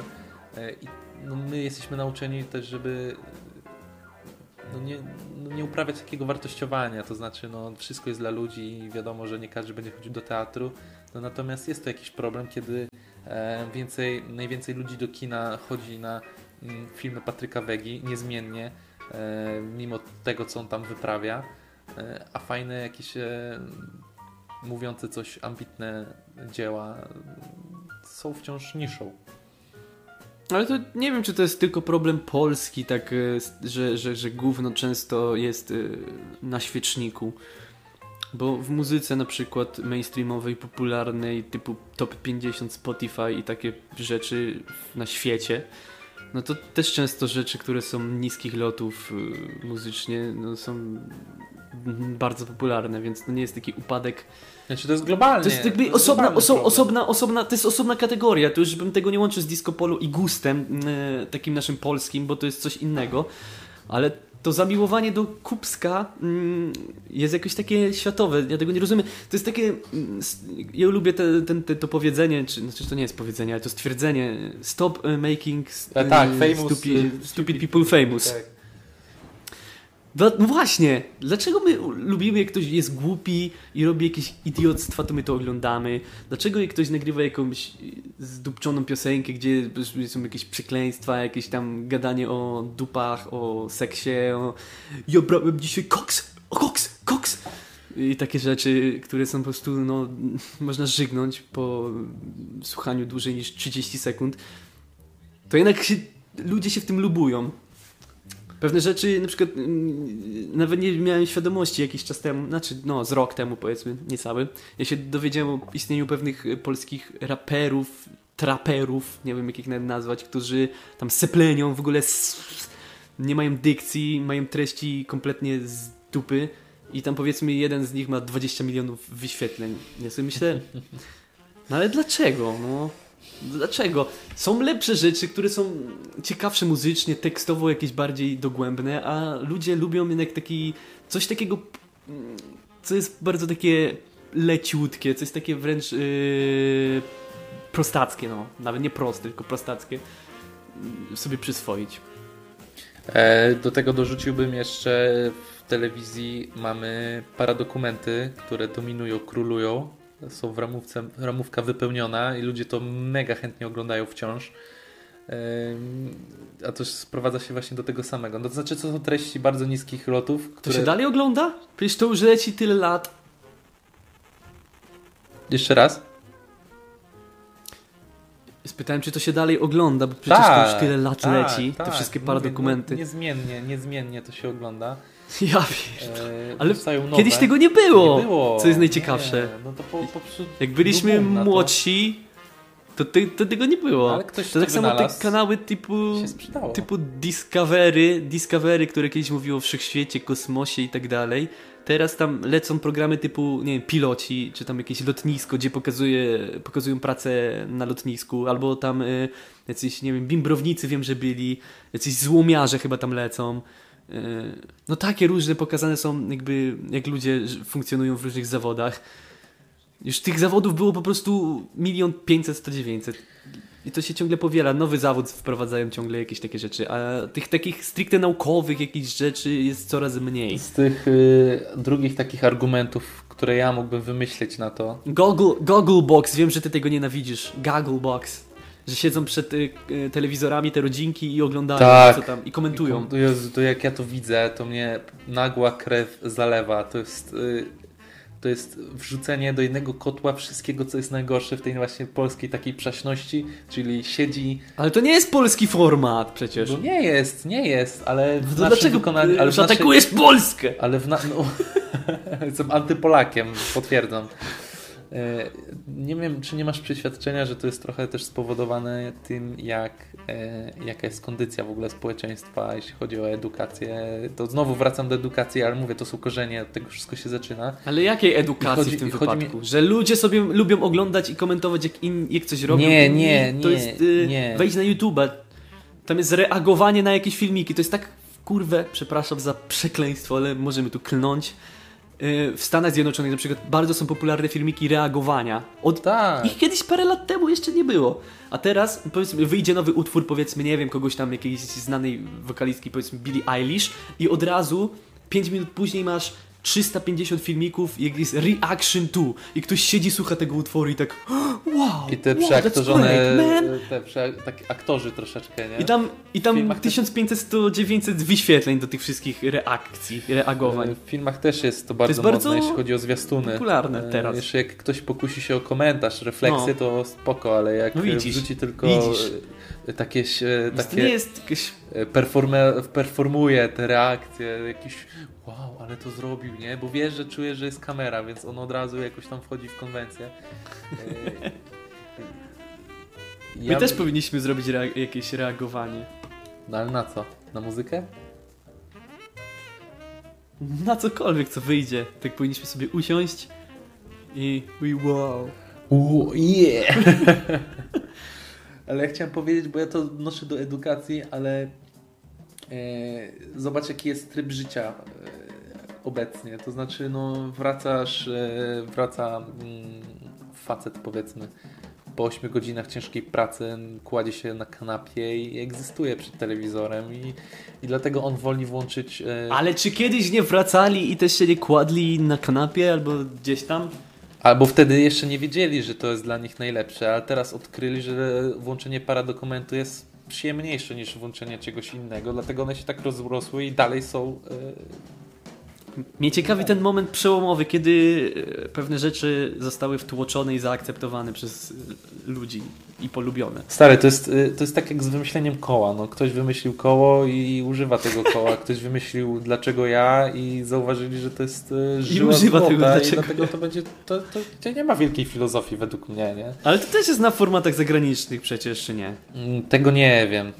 E, I no, my jesteśmy nauczeni też, żeby no nie, no nie uprawiać takiego wartościowania, to znaczy no, wszystko jest dla ludzi i wiadomo, że nie każdy będzie chodził do teatru, no, natomiast jest to jakiś problem, kiedy e, więcej, najwięcej ludzi do kina chodzi na mm, filmy Patryka Wegi niezmiennie, e, mimo tego, co on tam wyprawia, e, a fajne jakieś mówiące coś ambitne dzieła są wciąż niszą.
Ale to nie wiem, czy to jest tylko problem Polski, tak, że, że, że gówno często jest na świeczniku. Bo w muzyce na przykład mainstreamowej, popularnej, typu top 50 Spotify i takie rzeczy na świecie, no to też często rzeczy, które są niskich lotów e, muzycznie, no są bardzo popularne, więc to nie jest taki upadek
Znaczy to jest globalnie.
to jest jakby
to jest
osobna,
globalny
oso, osobna, osobna, to jest osobna kategoria. To już bym tego nie łączył z disco polo i gustem, e, takim naszym polskim, bo to jest coś innego. Ale to zamiłowanie do Kupska mm, jest jakoś takie światowe. Ja tego nie rozumiem. To jest takie. mm, Ja lubię te, ten, te, to powiedzenie, czy znaczy to nie jest powiedzenie, ale to stwierdzenie. Stop e, making
E, tak, famous,
stupid,
e,
stupid people famous.
Tak.
No właśnie, dlaczego my lubimy, jak ktoś jest głupi i robi jakieś idiotstwa, to my to oglądamy? Dlaczego jak ktoś nagrywa jakąś y, zdupczoną piosenkę, gdzie są jakieś przekleństwa, jakieś tam gadanie o dupach, o seksie, o ja brałem dzisiaj koks, o koks, koks! I takie rzeczy, które są po prostu, no, można żygnąć po słuchaniu dłużej niż 30 sekund, to jednak się, ludzie się w tym lubują. Pewne rzeczy, na przykład, mm, nawet nie miałem świadomości jakiś czas temu, znaczy, no, z rok temu powiedzmy, niecały. Ja się dowiedziałem o istnieniu pewnych y, polskich raperów, traperów, nie wiem jak ich nazwać, którzy tam seplenią, w ogóle nie mają dykcji, mają treści kompletnie z dupy i tam powiedzmy jeden z nich ma 20 milionów wyświetleń. Ja sobie myślę, no ale dlaczego, no? Dlaczego? Są lepsze rzeczy, które są ciekawsze muzycznie, tekstowo jakieś bardziej dogłębne, a ludzie lubią jednak taki, coś takiego, mm, co jest bardzo takie leciutkie, coś takie wręcz yy, prostackie, no. Nawet nie proste, tylko prostackie mm, sobie przyswoić.
E, Do tego dorzuciłbym jeszcze w telewizji mamy paradokumenty, które dominują, królują. Są w ramówce, ramówka wypełniona i ludzie to mega chętnie oglądają wciąż. A to sprowadza się właśnie do tego samego. No to znaczy, to są treści bardzo niskich lotów,
To
które...
się dalej ogląda? Przecież to już leci tyle lat.
Jeszcze raz?
Spytałem, czy to się dalej ogląda, bo przecież to już tyle lat
tak,
leci, te
tak.
wszystkie paradokumenty.
No, niezmiennie, niezmiennie to się ogląda.
Ja wiem.
E,
Ale
nowe.
Kiedyś tego nie było.
Nie było.
Co jest najciekawsze.
No to po, po,
Jak byliśmy młodsi, to, to tego nie było.
Ale ktoś
to tak samo te kanały typu, typu Discovery, Discovery, które kiedyś mówiło o wszechświecie, kosmosie i tak dalej. Teraz tam lecą programy typu, nie wiem, piloci, czy tam jakieś lotnisko, gdzie pokazuje, pokazują pracę na lotnisku, albo tam y, jacyś, nie wiem, bimbrownicy wiem, że byli, jacyś złomiarze chyba tam lecą. Y, no takie różne pokazane są jakby, jak ludzie funkcjonują w różnych zawodach. Już tych zawodów było po prostu milion pięćset, sto dziewięćset. I to się ciągle powiela. Nowy zawód wprowadzają ciągle jakieś takie rzeczy, a tych takich stricte naukowych jakichś rzeczy jest coraz mniej.
Z tych y, drugich takich argumentów, które ja mógłbym wymyśleć na to.
Goggle, Goggle Box, wiem, że ty tego nienawidzisz. Goggle Box. Że siedzą przed y, y, telewizorami te rodzinki i oglądają
Tak.
co tam i komentują.
To, Jezu, to jak ja to widzę, to mnie nagła krew zalewa. To jest, y, to jest wrzucenie do jednego kotła wszystkiego, co jest najgorsze w tej właśnie polskiej takiej przaśności, czyli siedzi...
Ale to nie jest polski format przecież.
No nie jest, nie jest, ale w naszym
dlaczego
wykonaniu...
y,
Ale w naszej-
zaatakujesz Polskę?
Ale w na... no, Jestem antypolakiem, potwierdzam. E, nie wiem, czy nie masz przeświadczenia, że to jest trochę też spowodowane tym, jak, e, jaka jest kondycja w ogóle społeczeństwa, jeśli chodzi o edukację. To znowu wracam do edukacji, ale mówię, to są korzenie, od tego wszystko się zaczyna.
Ale jakiej edukacji
Chodzi-
w tym
chodzi mi-
wypadku? Że ludzie sobie lubią oglądać i komentować, jak, in, jak coś robią?
Nie, nie,
To
nie,
jest y,
nie.
wejść na YouTube'a. Tam jest reagowanie na jakieś filmiki. To jest tak, kurwę, przepraszam za przekleństwo, ale możemy tu klnąć. Y, W Stanach Zjednoczonych na przykład bardzo są popularne filmiki reagowania. Od
Tak.
ich kiedyś parę lat temu jeszcze nie było. A teraz powiedzmy wyjdzie nowy utwór, powiedzmy, nie wiem, kogoś tam jakiejś znanej wokalistki, powiedzmy Billie Eilish i od razu 5 minut później masz 350 filmików, jak jest reaction to i ktoś siedzi, słucha tego utworu i tak wow,
I te
wow,
przeaktorzone,
great,
te prze, tak aktorzy troszeczkę, nie?
I tam, i tam
filmach też-
1500-900 wyświetleń do tych wszystkich reakcji, reagowań.
W filmach też jest to bardzo,
jest bardzo
mocne, jeśli chodzi o zwiastuny.
popularne
E,
teraz.
Jeszcze jak ktoś pokusi się o komentarz, refleksję, to spoko, ale jak
No widzisz,
wrzuci tylko
widzisz.
Takie, e,
To
takie
nie jest jakieś...
e, performe, performuje te reakcje, jakiś wow, ale to zrobił, nie? Bo wiesz, że czuje, że jest kamera, więc on od razu jakoś tam wchodzi w konwencję. E,
My
ja
też
bym-
powinniśmy zrobić rea- jakieś reagowanie.
No ale na co? Na muzykę?
Na cokolwiek, co wyjdzie. Tak powinniśmy sobie usiąść i... wow.
Uuu, yeah! ale ja chciałem powiedzieć, bo ja to noszę do edukacji, ale e, zobacz jaki jest tryb życia e, obecnie. To znaczy, no wracasz, e, wraca mm, facet powiedzmy po 8 godzinach ciężkiej pracy, kładzie się na kanapie i egzystuje przed telewizorem i, i dlatego on woli włączyć e,
Ale czy kiedyś nie wracali i też się nie kładli na kanapie albo gdzieś tam?
Albo wtedy jeszcze nie wiedzieli, że to jest dla nich najlepsze, ale teraz odkryli, że włączenie paradokumentu jest przyjemniejsze niż włączenie czegoś innego, dlatego one się tak rozrosły i dalej są.
Mnie ciekawi ten moment przełomowy, kiedy e, pewne rzeczy zostały wtłoczone i zaakceptowane przez e, ludzi i polubione.
Stary, to jest, e, to jest tak jak z wymyśleniem koła. No, ktoś wymyślił koło i używa tego koła, ktoś wymyślił dlaczego ja i zauważyli, że to jest żyła
używa tego
i
dlaczego
dlatego to będzie. To, to, to nie ma wielkiej filozofii według mnie, nie?
Ale to też jest na formatach zagranicznych przecież, czy nie?
Mm, Tego nie wiem.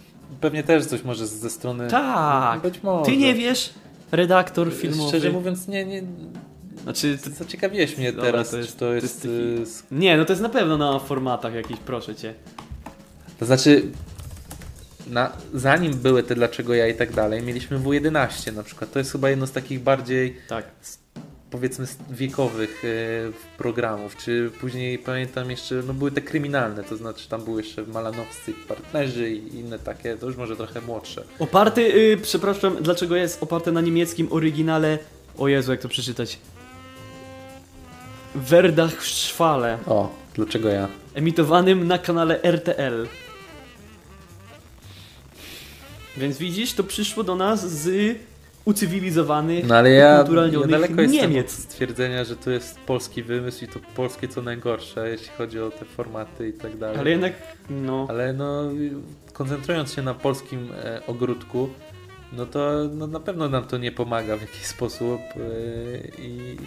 Pewnie też coś może ze strony.
Tak!
Być może.
Ty nie wiesz? Redaktor filmowy.
Szczerze mówiąc, nie, nie,
Znaczy, to,
Zaciekawiłeś mnie
Dobra,
teraz,
to jest-
czy to jest...
to jest
y,
nie, no to jest na pewno na formatach jakichś, proszę cię.
To znaczy, na, zanim były te dlaczego ja i tak dalej, mieliśmy W11 na przykład. To jest chyba jedno z takich bardziej,
Tak.
Powiedzmy, wiekowych y, programów. Czy później pamiętam jeszcze, no były te kryminalne, to znaczy tam były jeszcze Malanowscy partnerzy i inne takie, to już może trochę młodsze.
Oparty, y, przepraszam, dlaczego jest oparty na niemieckim oryginale? O Jezu, jak to przeczytać? Werdachschwale,
O, dlaczego ja?
emitowanym na kanale RTL. Więc widzisz, to przyszło do nas z ucywilizowanych,
No ale ja, ja daleko
Niemiec.
stwierdzenia, że to jest polski wymysł i to polskie co najgorsze, jeśli chodzi o te formaty i tak dalej.
Ale jednak, no...
Ale no, koncentrując się na polskim e, ogródku, no to no, na pewno nam to nie pomaga w jakiś sposób. E, I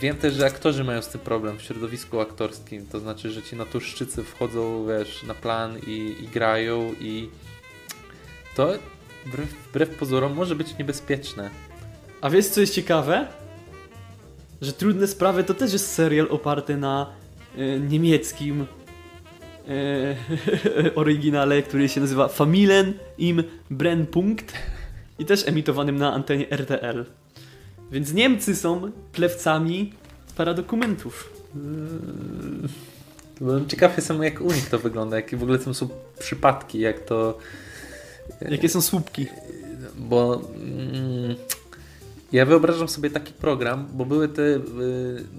wiem też, że aktorzy mają z tym problem w środowisku aktorskim. To znaczy, że ci naturszczycy wchodzą wiesz, na plan i, i grają i to wbrew, wbrew pozorom może być niebezpieczne.
A wiesz co jest ciekawe? Że Trudne Sprawy to też jest serial oparty na e, niemieckim e, oryginale, który się nazywa Familien im Brennpunkt i też emitowanym na antenie RTL. Więc Niemcy są plewcami paradokumentów.
Bo Ciekaw jestem, jak u nich to wygląda, jakie w ogóle tam są przypadki, jak to.
Jakie są słupki?
Bo mm, ja wyobrażam sobie taki program, bo były te y,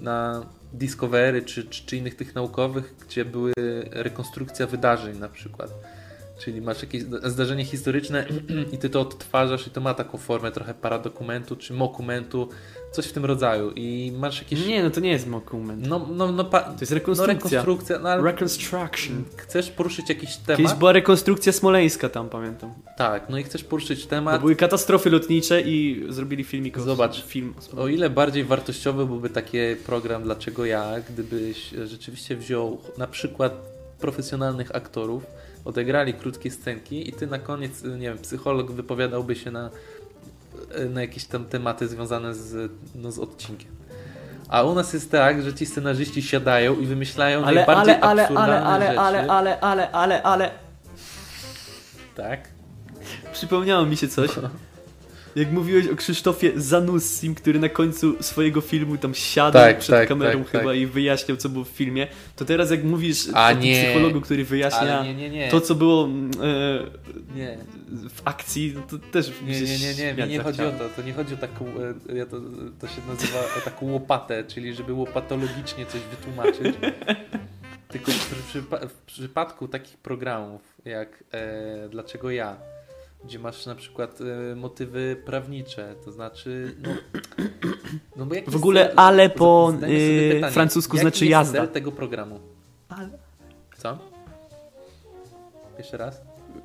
na Discovery czy, czy, czy innych tych naukowych, gdzie były rekonstrukcja wydarzeń na przykład. Czyli masz jakieś zdarzenie historyczne i ty to odtwarzasz i to ma taką formę trochę paradokumentu czy mokumentu, coś w tym rodzaju. I masz jakieś...
Nie, no to nie jest mokument.
No, no, no, pa...
To jest
no
rekonstrukcja.
rekonstrukcja. No, ale
Reconstruction.
chcesz poruszyć jakiś temat.
Kiedyś była rekonstrukcja smoleńska tam, pamiętam.
Tak, no i chcesz poruszyć
To
temat.
były katastrofy lotnicze i zrobili filmik o
Zobacz.
film.
O ile bardziej wartościowy byłby taki program Dlaczego ja, gdybyś rzeczywiście wziął na przykład profesjonalnych aktorów, odegrali krótkie scenki i ty na koniec, nie wiem, psycholog wypowiadałby się na, na jakieś tam tematy związane z, no, z odcinkiem. A u nas jest tak, że ci scenarzyści siadają i wymyślają
Ale,
najbardziej
ale, ale,
absurdalne
ale, ale,
rzeczy.
ale, ale, ale, ale, ale,
Tak?
Przypomniało mi się coś. Jak mówiłeś o Krzysztofie Zanussim, który na końcu swojego filmu tam siadał
Tak,
przed
tak,
kamerą
tak,
chyba
tak.
i wyjaśniał, co było w filmie, to teraz jak mówisz
A
o
nie.
psychologu, który wyjaśnia
nie, nie, nie.
to, co było mm, e,
Nie.
w akcji, no to też
Nie, nie, nie, nie, mi nie chodzi o to. To nie chodzi o taką, e, ja to, to się nazywa o taką łopatę, czyli żeby łopatologicznie coś wytłumaczyć. Tylko w, przypa- w przypadku takich programów jak e, Dlaczego ja, gdzie masz na przykład e, motywy prawnicze, to znaczy no, no bo
W ogóle
cel-
ale po,
pytanie,
francusku
jaki
znaczy
jest
jazda.
cel tego programu?
Ale...
Co? Jeszcze raz?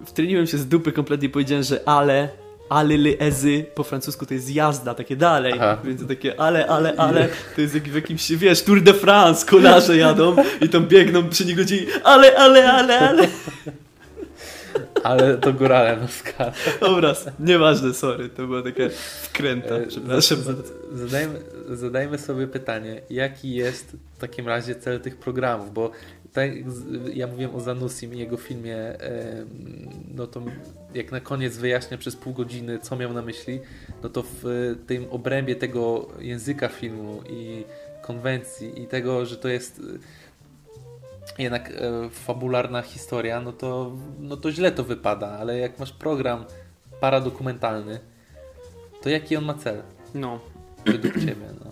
Wtryniłem się z dupy kompletnie i powiedziałem, że ale, ale, le, ezy po francusku to jest jazda, takie dalej.
Aha.
Więc to takie ale, ale, ale, to jest jak w jakimś, wiesz, Tour de France, kolarze jadą i tam biegną przy nich ludzie i ale, ale, ale, ale.
Ale to górale na skalę.
Obraz, nieważne, sorry, to była taka wkręta,
E,
przepraszam.
za- za- Zadajmy, zadajmy sobie pytanie, jaki jest w takim razie cel tych programów, bo tak, ja mówiłem o Zanussim i jego filmie, em, no to jak na koniec wyjaśnia przez pół godziny, co miał na myśli, no to w e, tym obrębie tego języka filmu i konwencji i tego, że to jest e, jednak e, fabularna historia, no to, no to źle to wypada, ale jak masz program paradokumentalny, to jaki on ma cel
No,
według Ciebie? No.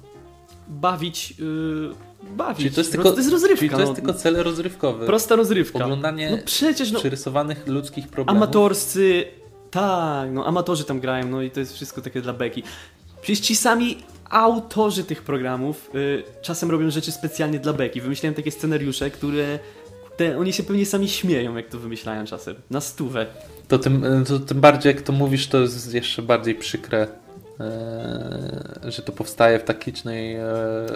bawić, yy, bawić.
Czyli to jest tylko,
to jest rozrywka.
czyli to jest
no.
tylko cel rozrywkowy.
Prosta rozrywka.
Oglądanie
No przecież, no,
przyrysowanych ludzkich problemów.
Amatorscy, tak, no amatorzy tam grają, no i to jest wszystko takie dla beki. Przecież ci sami autorzy tych programów y, czasem robią rzeczy specjalnie dla beki. Wymyślają takie scenariusze, które te, oni się pewnie sami śmieją, jak to wymyślają czasem. Na stówę.
To tym, to tym bardziej jak to mówisz, to jest jeszcze bardziej przykre, e, że to powstaje w tak licznej... E,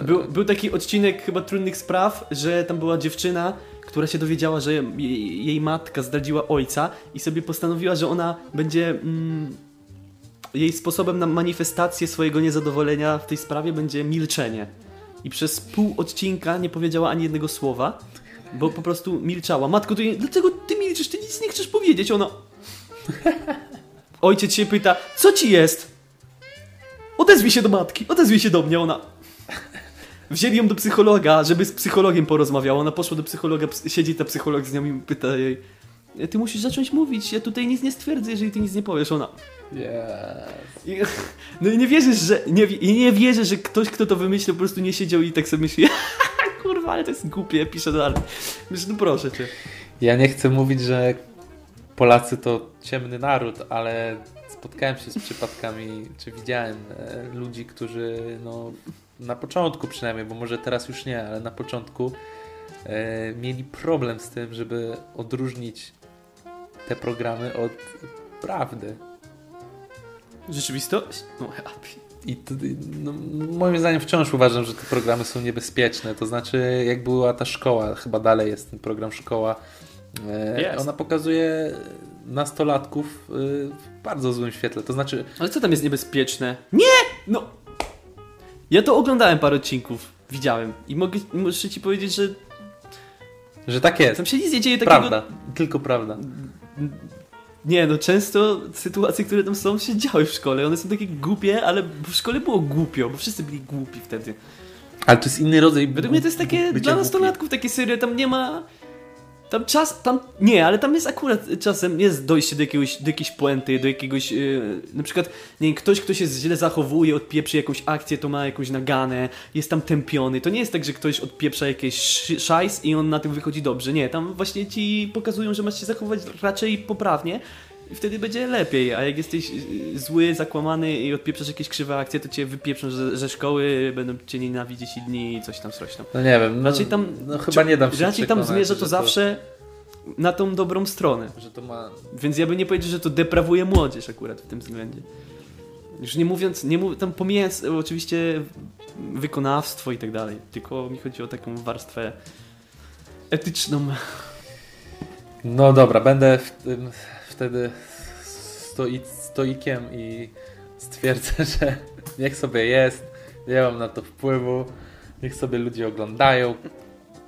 Był, był taki odcinek chyba Trudnych Spraw, że tam była dziewczyna, która się dowiedziała, że jej, jej matka zdradziła ojca i sobie postanowiła, że ona będzie... Mm, jej sposobem na manifestację swojego niezadowolenia w tej sprawie będzie milczenie. I przez pół odcinka nie powiedziała ani jednego słowa, bo po prostu milczała. Matko, ty, dlaczego ty milczysz? Ty nic nie chcesz powiedzieć. Ona... Ojciec się pyta, co ci jest? Odezwij się do matki, odezwij się do mnie. Ona... Wzięli ją do psychologa, żeby z psychologiem porozmawiała. Ona poszła do psychologa, ps- siedzi ta psycholog z nią i pyta jej ty musisz zacząć mówić, ja tutaj nic nie stwierdzę, jeżeli ty nic nie powiesz. Ona...
Yes.
I, no i nie wierzysz, że nie, i nie wierzę, że ktoś, kto to wymyślił, po prostu nie siedział i tak sobie myśli kurwa, ale to jest głupie, piszę dalej. Myślę, no proszę cię.
Ja nie chcę mówić, że Polacy to ciemny naród, ale spotkałem się z przypadkami, czy widziałem e, ludzi, którzy no, na początku przynajmniej, bo może teraz już nie, ale na początku e, mieli problem z tym, żeby odróżnić te programy od prawdy.
Rzeczywistość? No,
I to, no, moim zdaniem wciąż uważam, że te programy są niebezpieczne. To znaczy, jak była ta szkoła, chyba dalej jest ten program szkoła, e,
Jest.
ona pokazuje nastolatków e, w bardzo złym świetle. To znaczy,
Ale co tam jest niebezpieczne? Nie! No! Ja to oglądałem parę odcinków, widziałem i mogę, muszę ci powiedzieć, że
że tak jest.
tam się nic nie dzieje takiego...
Prawda, tylko prawda.
Nie, no często sytuacje, które tam są, się działy w szkole. One są takie głupie, ale w szkole było głupio, bo wszyscy byli głupi wtedy.
Ale to jest inny rodzaj.
Według mnie to jest takie dla nastolatków takie serio, tam nie ma... Tam czas, tam, nie, ale tam jest akurat czasem, jest dojście do, jakiegoś, do jakiejś puenty, do jakiegoś, yy, na przykład, nie wiem, ktoś, kto się źle zachowuje, odpieprzy jakąś akcję, to ma jakąś naganę, jest tam tępiony. To nie jest tak, że ktoś odpieprza jakiś sz- szajs i on na tym wychodzi dobrze. Nie, tam właśnie ci pokazują, że masz się zachować raczej poprawnie i wtedy będzie lepiej, a jak jesteś yy, zły, zakłamany i odpieprzasz jakieś krzywe akcje, to cię wypieprzą ze, ze szkoły, będą cię nienawidzieć inni i coś tam srośną.
No nie wiem, no,
Raczej tam,
no chyba nie dam się
raczej tam zmierza to
że
zawsze na tą dobrą stronę.
Że to ma...
Więc ja bym nie powiedział, że to deprawuje młodzież akurat w tym względzie. Już nie mówiąc, nie mów, tam pomijając oczywiście wykonawstwo i tak dalej, tylko mi chodzi o taką warstwę etyczną.
No dobra, będę w tym, wtedy stoi, stoikiem i stwierdzę, że niech sobie jest, nie mam na to wpływu, niech sobie ludzie oglądają,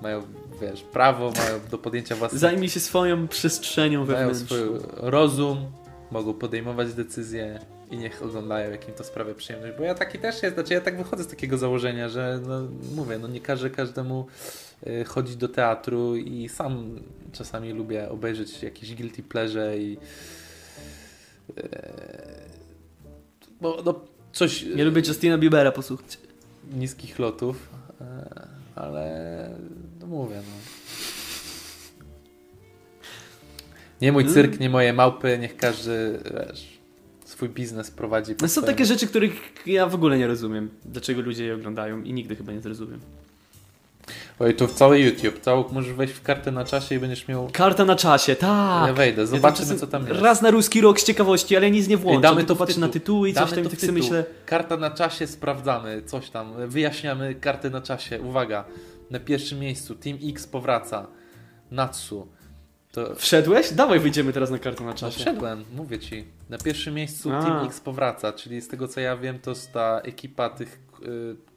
mają, wiesz, prawo, mają do podjęcia własnych,
Zajmij się swoją przestrzenią
mają
wewnętrzną.
swój rozum, mogą podejmować decyzje i niech oglądają, jak im to sprawia przyjemność, bo ja taki też jest, znaczy ja tak wychodzę z takiego założenia, że no, mówię, no nie każę każdemu chodzić do teatru i sam czasami lubię obejrzeć jakieś guilty pleasure i y, bo no, coś
Nie lubię Justina Biebera posłuchać.
niskich lotów, y, ale no mówię, no. Nie mój cyrk, nie moje małpy, niech każdy wiesz, swój biznes prowadzi.
No są
swojemu.
takie rzeczy, których ja w ogóle nie rozumiem. Dlaczego ludzie je oglądają i nigdy chyba nie zrozumiem.
Oj, tu w cały YouTube, całą, możesz wejść w kartę na czasie i będziesz miał...
Karta na czasie, tak!
Ja wejdę,
Ja tam
zobaczymy
czasem
co tam jest.
Raz na ruski rok z ciekawości, ale nic nie włączam.
Ej, damy to tytuł.
na tytuły i
Damy
coś tam
to
tak sobie myślę.
Karta na czasie, sprawdzamy coś tam, wyjaśniamy kartę na czasie. Uwaga, na pierwszym miejscu Team X powraca, Natsu. To
Wszedłeś? Dawaj, wyjdziemy teraz na kartę na
no,
czasie.
wszedłem, mówię ci. Na pierwszym miejscu
A.
Team X powraca, czyli z tego co ja wiem, to jest ta ekipa tych y,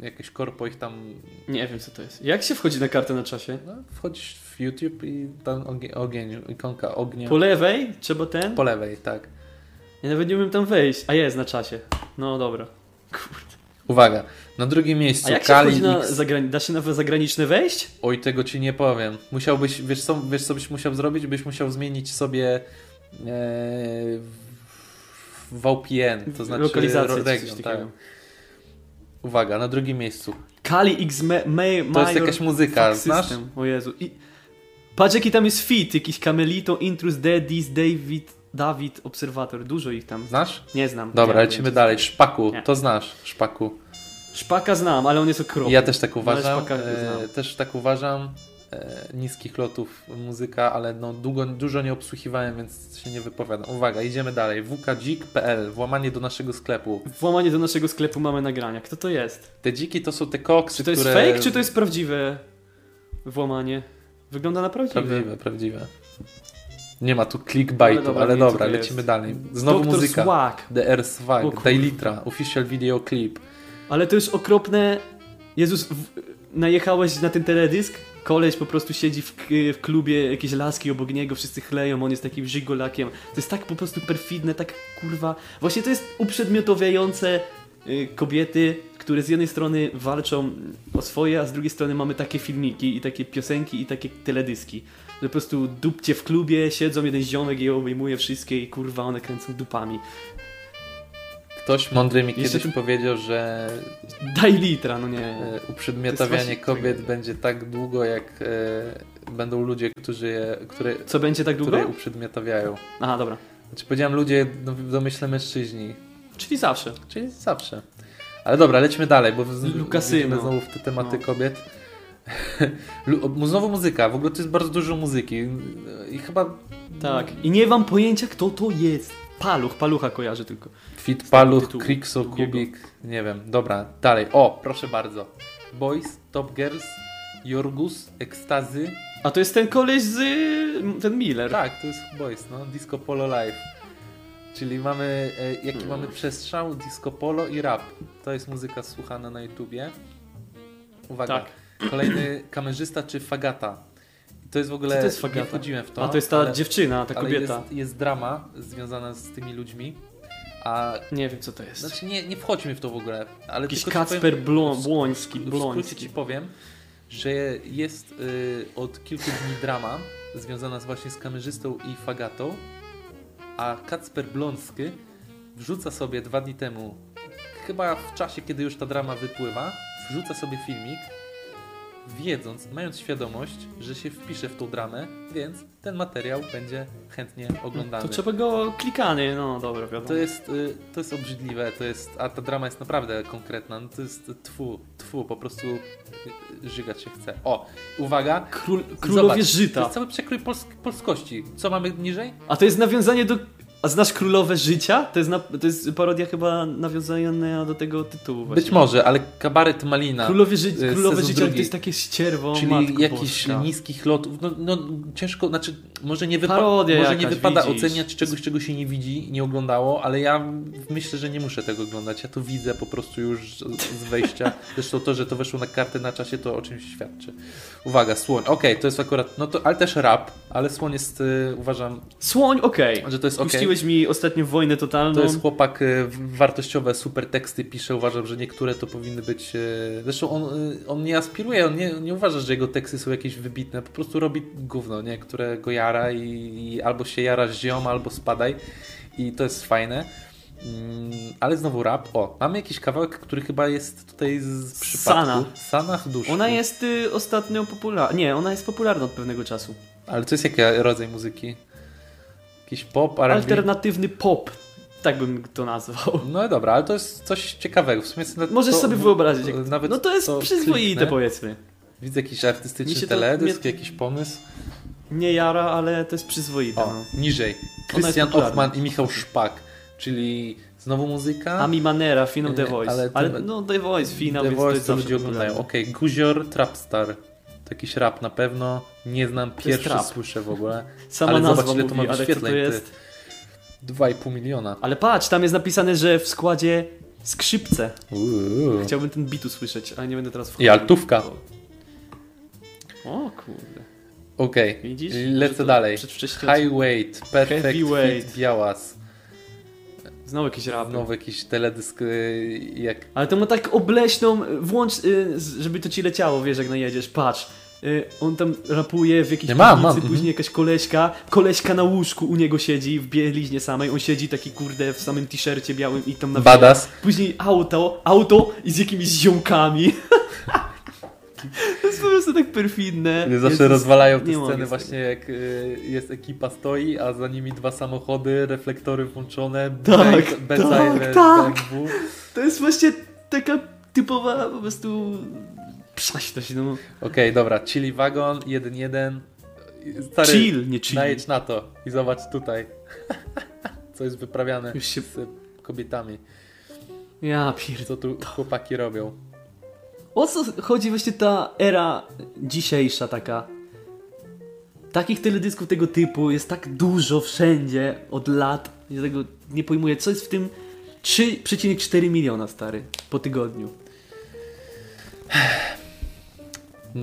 jakieś korpo ich tam.
Nie wiem co to jest. Jak się wchodzi na kartę na czasie?
No, wchodzisz w YouTube i tam ogień, ogień ikonka ognia.
Po lewej trzeba ten?
Po lewej, tak.
Ja nawet nie umiem tam wejść. A jest na czasie. No dobra. Kurde.
Uwaga, na drugim miejscu
A jak się
Kali
wchodzi na zagrani- Da się na zagraniczne wejść?
Oj, tego ci nie powiem. Musiałbyś, wiesz co, wiesz co byś musiał zrobić? Byś musiał zmienić sobie e, VPN, to znaczy region, tak. Uwaga, na drugim miejscu.
Kali X me, me,
To jest
Major
jakaś muzyka, znasz?
O Jezu. I... Patrz jaki tam jest fit. Jakiś Camelito, Intrus, Dedis, David, Dawid, Obserwator. Dużo ich tam.
Znasz?
Nie znam.
Dobra,
Nie
lecimy dalej. Szpaku,
Nie.
to znasz, Szpaku.
Szpaka znam, ale on jest okropny.
Ja też tak uważam. E,
znam.
też tak uważam. E, niskich lotów muzyka, ale no długo, dużo nie obsłuchiwałem, więc się nie wypowiadam. Uwaga, idziemy dalej. wkdzik.pl, włamanie do naszego sklepu.
Włamanie do naszego sklepu mamy nagrania. Kto to jest?
Te dziki to są te koksy,
Czy to jest
które...
fake, czy to jest prawdziwe włamanie? Wygląda na prawdziwe.
Prawdziwe, prawdziwe. Nie ma tu clickbaitu,
Ale
ale
dobra,
dobra,
co to
lecimy
jest.
dalej. Znowu
Dr.
muzyka.
Swag.
DR Swag,
kurwa.
Dailitra, official video clip.
Ale to już okropne. Jezus, w... najechałeś na ten teledysk? Koleś po prostu siedzi w, w klubie, jakieś laski obok niego, wszyscy chleją, on jest takim żigolakiem. To jest tak po prostu perfidne, tak kurwa. Właśnie to jest uprzedmiotowiające y, kobiety, które z jednej strony walczą o swoje, a z drugiej strony mamy takie filmiki i takie piosenki i takie teledyski. Że po prostu dupcie w klubie, siedzą jeden ziomek i je obejmuje wszystkie i kurwa one kręcą dupami.
Ktoś mądry mi
Jeszcze
kiedyś
tu-
powiedział, że
Daj litra, no nie.
e, uprzedmiotawianie kobiet będzie tak długo, jak e, będą ludzie, którzy je, które,
Co będzie tak długo?
które uprzedmiotawiają.
Aha, dobra.
Znaczy powiedziałem ludzie, no, w domyśle mężczyźni,
Czyli zawsze.
czyli zawsze. Ale dobra, lećmy dalej, bo
Lukasyno.
znowu w te tematy
No.
kobiet. Znowu muzyka, w ogóle to jest bardzo dużo muzyki i chyba
Tak. I nie mam pojęcia, kto to jest. Paluch, palucha kojarzy tylko.
Fit Paluch,
długiego.
Kubik, nie wiem, dobra, dalej. O, proszę bardzo. Boys, Top Girls, Jorgus, Ekstazy.
A to jest ten koleś z... ten Miller.
Tak, to jest Boys, no, Disco Polo Live. Czyli mamy, e, jaki
Hmm.
mamy przestrzał, disco polo i rap. To jest muzyka słuchana na YouTubie. Uwaga,
Tak.
kolejny kamerzysta czy fagata. To jest w ogóle,
Co to jest fagata?
nie wchodziłem w to.
A to jest ta
ale,
dziewczyna, ta kobieta.
Jest, jest drama związana z tymi ludźmi. A
Nie wiem, co to jest.
Znaczy nie, nie wchodźmy w to w ogóle, ale
Jakiś
tylko
Kacper Błoński,
w skrócie ci powiem, że jest y, od kilku dni drama związana z właśnie z kamerzystą i fagatą, a Kacper Blonsky wrzuca sobie dwa dni temu, chyba w czasie, kiedy już ta drama wypływa, wrzuca sobie filmik, wiedząc, mając świadomość, że się wpisze w tą dramę, więc ten materiał będzie chętnie oglądany.
To trzeba go klikany, no dobra, wiadomo.
To jest, y, to jest obrzydliwe, to jest, a ta drama jest naprawdę konkretna. No to jest tfu, tfu, po prostu y, żygać się chce. O, uwaga.
Król, królowie
Zobacz, To
żyta.
jest cały przekrój polsk polskości. Co mamy niżej?
A to jest nawiązanie do... A znasz Królowe Życia? To jest, na... to jest parodia chyba nawiązana do tego tytułu właśnie.
Być może, ale kabaret Malina.
Królowie, ży...
y,
Królowe Życia
drugi.
to jest takie ścierwo,
Czyli jakichś niskich lotów. No, no ciężko, znaczy może nie, wypa- może nie
jakaś,
wypada
widzisz.
oceniać czegoś, czego się nie widzi, nie oglądało, ale ja myślę, że nie muszę tego oglądać. Ja to widzę po prostu już z wejścia. Zresztą to, że to weszło na kartę na czasie, to o czymś świadczy. Uwaga, słoń. Okej, to jest akurat, no to, ale też rap, ale słoń jest, y, uważam,
Słoń, okej.
że to jest okej.
Puściłeś mi ostatnio wojnę totalną.
To jest chłopak, y, wartościowe, super teksty pisze. Uważam, że niektóre to powinny być. y, Zresztą on, y, on nie aspiruje, on nie, nie uważa, że jego teksty są jakieś wybitne. Po prostu robi gówno, nie? które go jara i, i albo się jara ziom, albo spadaj. I to jest fajne. Mm, Ale znowu rap. O, mamy jakiś kawałek, który chyba jest tutaj z przypadku.
Sana.
Sana duszy.
Ona jest y, ostatnio popularna. Nie, ona jest popularna od pewnego czasu.
Ale to jest jaki rodzaj muzyki? Jakiś pop, R&B?
Alternatywny pop. Tak bym to nazwał.
No dobra, ale to jest coś ciekawego. W sumie
Możesz
to-
sobie wyobrazić. Jak...
Nawet
no to jest
to
przyzwoite
kliknę.
powiedzmy.
Widzę jakiś artystyczny
to-
teledysk,
mnie-
jakiś pomysł.
Nie jara, ale to jest przyzwoite.
O,
No.
niżej. Krystian
popularna.
Hoffman i Michał Szpak, czyli znowu muzyka.
Ami Manera, finał The Voice.
ale
Ale, no The Voice, finał,
The Voice
to
to ludzie oglądają. Okej, Guzior, Trapstar. To jakiś rap na pewno. Nie znam, pierwszy słyszę w ogóle.
Sama
ale
nazwa
zobacz, ile to
mówi,
ma
to
wyświetleń, ty.
jest?
2,5 miliona.
Ale patrz, tam jest napisane, że w składzie skrzypce.
Uuu.
Chciałbym ten beat usłyszeć, ale nie będę teraz wchodził.
I altówka.
O kurde.
Okej,
Widzisz?
lecę
to
dalej.
Przedwcześnie
High weight, perfect fit, białas.
Znowu jakiś rap.
Znowu jakiś teledysk y, jak
Ale to ma tak obleśną, włącz, y, żeby to ci leciało, wiesz, jak najedziesz, patrz. Y, on tam rapuje w jakiejś
Nie, mam,
piwnicy,
mam,
później jakaś koleśka, koleśka na łóżku u niego siedzi, w bieliźnie samej, on siedzi taki kurde w samym t-shircie białym i tam na
Badass.
Później auto, auto i z jakimiś ziomkami. to jest po prostu tak perfidne.
Zawsze
Jest-
rozwalają te sceny właśnie jak y, jest ekipa stoi, a za nimi dwa samochody, reflektory włączone,
Tak, tak, tak.
BMW.
To jest właśnie taka typowa po prostu przaśność, no.
Okej, dobra, Chili Wagon, 1-1. Stary,
Chill, nie chill.
najedź na to i zobacz tutaj, co jest wyprawiane
Już się...
z kobietami.
Ja pierd...
Co tu chłopaki robią.
O co chodzi właśnie ta era dzisiejsza taka? Takich teledysków tego typu jest tak dużo wszędzie od lat. Tego nie pojmuję, co jest w tym 3,4 miliona stary po tygodniu.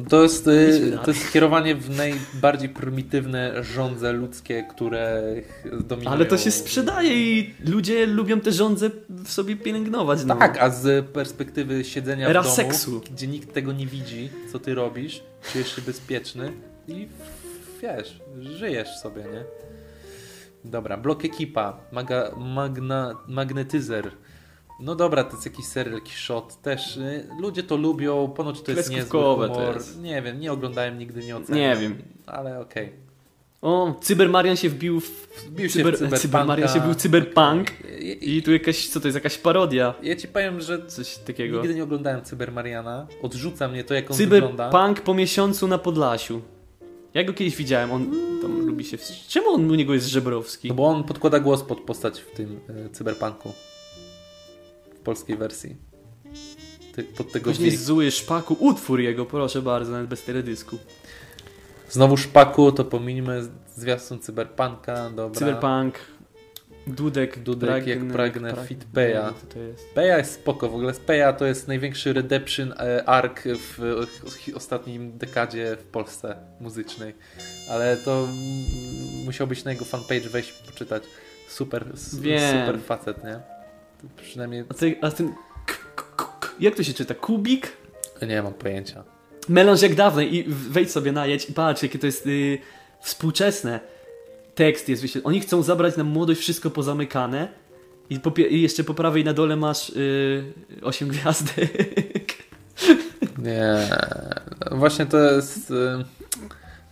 To jest, y, to jest skierowanie w najbardziej prymitywne żądze ludzkie, które dominują.
Ale to się sprzedaje i ludzie lubią te żądze w sobie pielęgnować. No.
Tak, a z perspektywy siedzenia
Era
w domu,
seksu.
gdzie nikt tego nie widzi, co ty robisz, czujesz się bezpieczny i wiesz, żyjesz sobie, nie? Dobra, blok ekipa, maga, magna, magnetyzer. No dobra, to jest jakiś serial, jakiś shot też. y, Ludzie to lubią, ponoć to jest niezły humor.
jest.
Nie wiem, nie oglądałem nigdy, nie oceniam.
Nie wiem.
Ale okej.
O, Cybermarian się wbił w...
Wbił się
Cyber,
w cyberpunka.
Cybermarian się był cyberpunk
I,
i tu jakaś, co to jest, jakaś parodia.
ja ci powiem, że
Coś takiego.
nigdy nie oglądałem Cybermariana. Odrzuca mnie to, jak on wygląda.
Cyberpunk po miesiącu na Podlasiu. Ja go kiedyś widziałem, on tam lubi się... wst- Czemu on u niego jest Żebrowski?
No bo on podkłada głos pod postać w tym e, cyberpunku. Polskiej wersji. Ty, pod tego
Później
wi-
zły szpaku, utwór jego, proszę bardzo, nawet bez teledysku.
Znowu szpaku, to pomińmy zwiastun cyberpunka, dobra.
Cyberpunk, Dudek,
Dudek, jak pragnę,
prag-
Fit Peja.
jest.
Peja jest spoko, w ogóle Peja to jest największy redemption e, arc w ostatnim dekadzie w Polsce muzycznej. Ale to mm, musiałbyś na jego fanpage wejść i poczytać. Super,
Wiem.
super facet, nie? Przynajmniej
A, ty, a ten... Jak to się czyta? Kubik?
nie mam pojęcia.
melanż jak dawniej i wejdź sobie na jedź i patrz, jakie to jest y, współczesne. Tekst jest wyświetlony. Oni chcą zabrać nam młodość, wszystko pozamykane i, po, i jeszcze po prawej na dole masz y, 8 gwiazdek.
Nie. Właśnie to jest. y,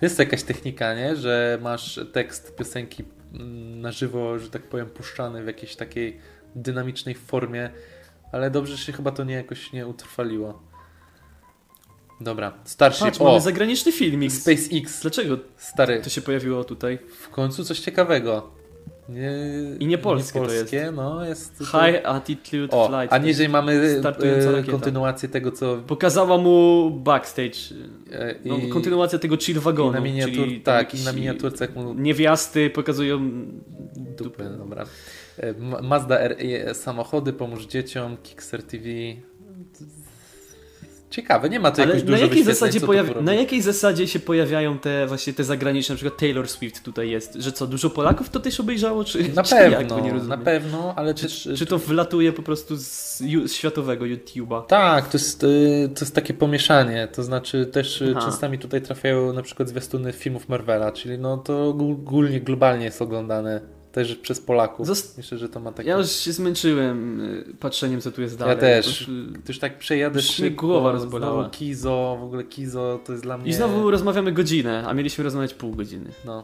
Jest jakaś technika, nie? Że masz tekst piosenki mm, na żywo, że tak powiem, puszczany w jakiejś takiej dynamicznej formie, ale dobrze się chyba to nie jakoś nie utrwaliło. Dobra, Starship.
Patrz,
o,
mamy zagraniczny filmik.
SpaceX.
Dlaczego
Stary,
to się pojawiło tutaj?
w końcu coś ciekawego. Nie,
I nie polskie to
polskie, no jest.
High Attitude
O,
Flight.
a niżej mamy e,
rakieta.
kontynuację tego, co.
Pokazała mu backstage.
e,
No,
i-
kontynuacja tego chill
i
wagonu.
na miniatur, tak, i na miniaturce jak mu
Niewiasty pokazują
dupy, dobra. Ma- Mazda RE samochody, pomóż dzieciom, Kickstarter TV. Ciekawe, nie ma tu jakoś
na
dużo
jakiej,
wyświetleń,
zasadzie pojawi- na jakiej zasadzie się pojawiają te właśnie te zagraniczne, na przykład Taylor Swift tutaj jest, że co, dużo Polaków to też obejrzało, czy,
Na
czy
pewno, na pewno, ale
Czy,
też...
czy to wlatuje po prostu z, z światowego YouTube'a?
Tak, to jest, y, to jest takie pomieszanie, to znaczy też y,
Aha.
częstami tutaj trafiają na przykład zwiastuny filmów Marvela, czyli no to ogólnie globalnie jest oglądane też przez Polaków.
Zost-
Myślę, że to ma takie...
Ja już się zmęczyłem y, patrzeniem, co tu jest dalej.
też.
Po prostu-
Już tak przejadę szybko,
głowa rozbolała.
znowu Kizo, w ogóle Kizo to jest dla mnie...
I znowu rozmawiamy godzinę, a mieliśmy rozmawiać pół godziny.
No.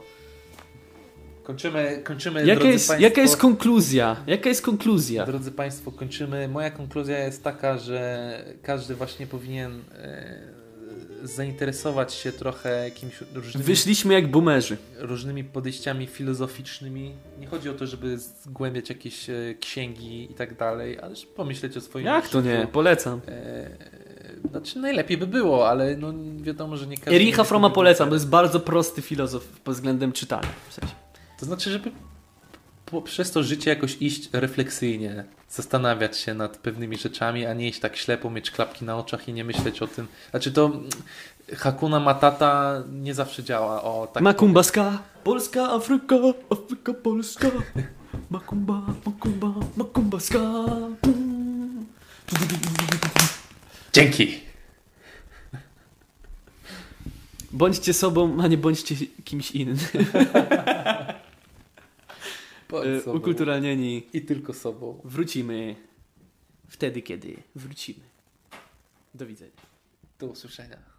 Kończymy, kończymy
Jaka jest,
Państwo,
jaka jest konkluzja? Jaka jest konkluzja?
Drodzy Państwo, kończymy. Moja konkluzja jest taka, że każdy właśnie powinien e, zainteresować się trochę jakimiś różnymi,
Wyszliśmy jak boomerzy.
różnymi podejściami filozoficznymi. Nie chodzi o to, żeby zgłębiać jakieś e, księgi i tak dalej, ale pomyśleć o swoim
Jak to nie?
życiu.
Polecam.
E, znaczy najlepiej by było, ale no wiadomo, że nie każdy...
Ericha Froma polecam, to jest bardzo prosty filozof pod względem czytania. W sensie.
To znaczy, żeby przez to życie jakoś iść refleksyjnie, zastanawiać się nad pewnymi rzeczami, a nie iść tak ślepo, mieć klapki na oczach i nie myśleć o tym. Znaczy to mm, Hakuna Matata nie zawsze działa. O, tak
Makumba ska, Polska, Afryka, Afryka, Polska. Makumba, makumba, makumba ska. Mm.
Dzięki!
Bądźcie sobą, a nie bądźcie kimś innym. Y. Ukulturalnieni.
I tylko sobą.
Wrócimy wtedy, kiedy wrócimy. Do widzenia.
Do usłyszenia.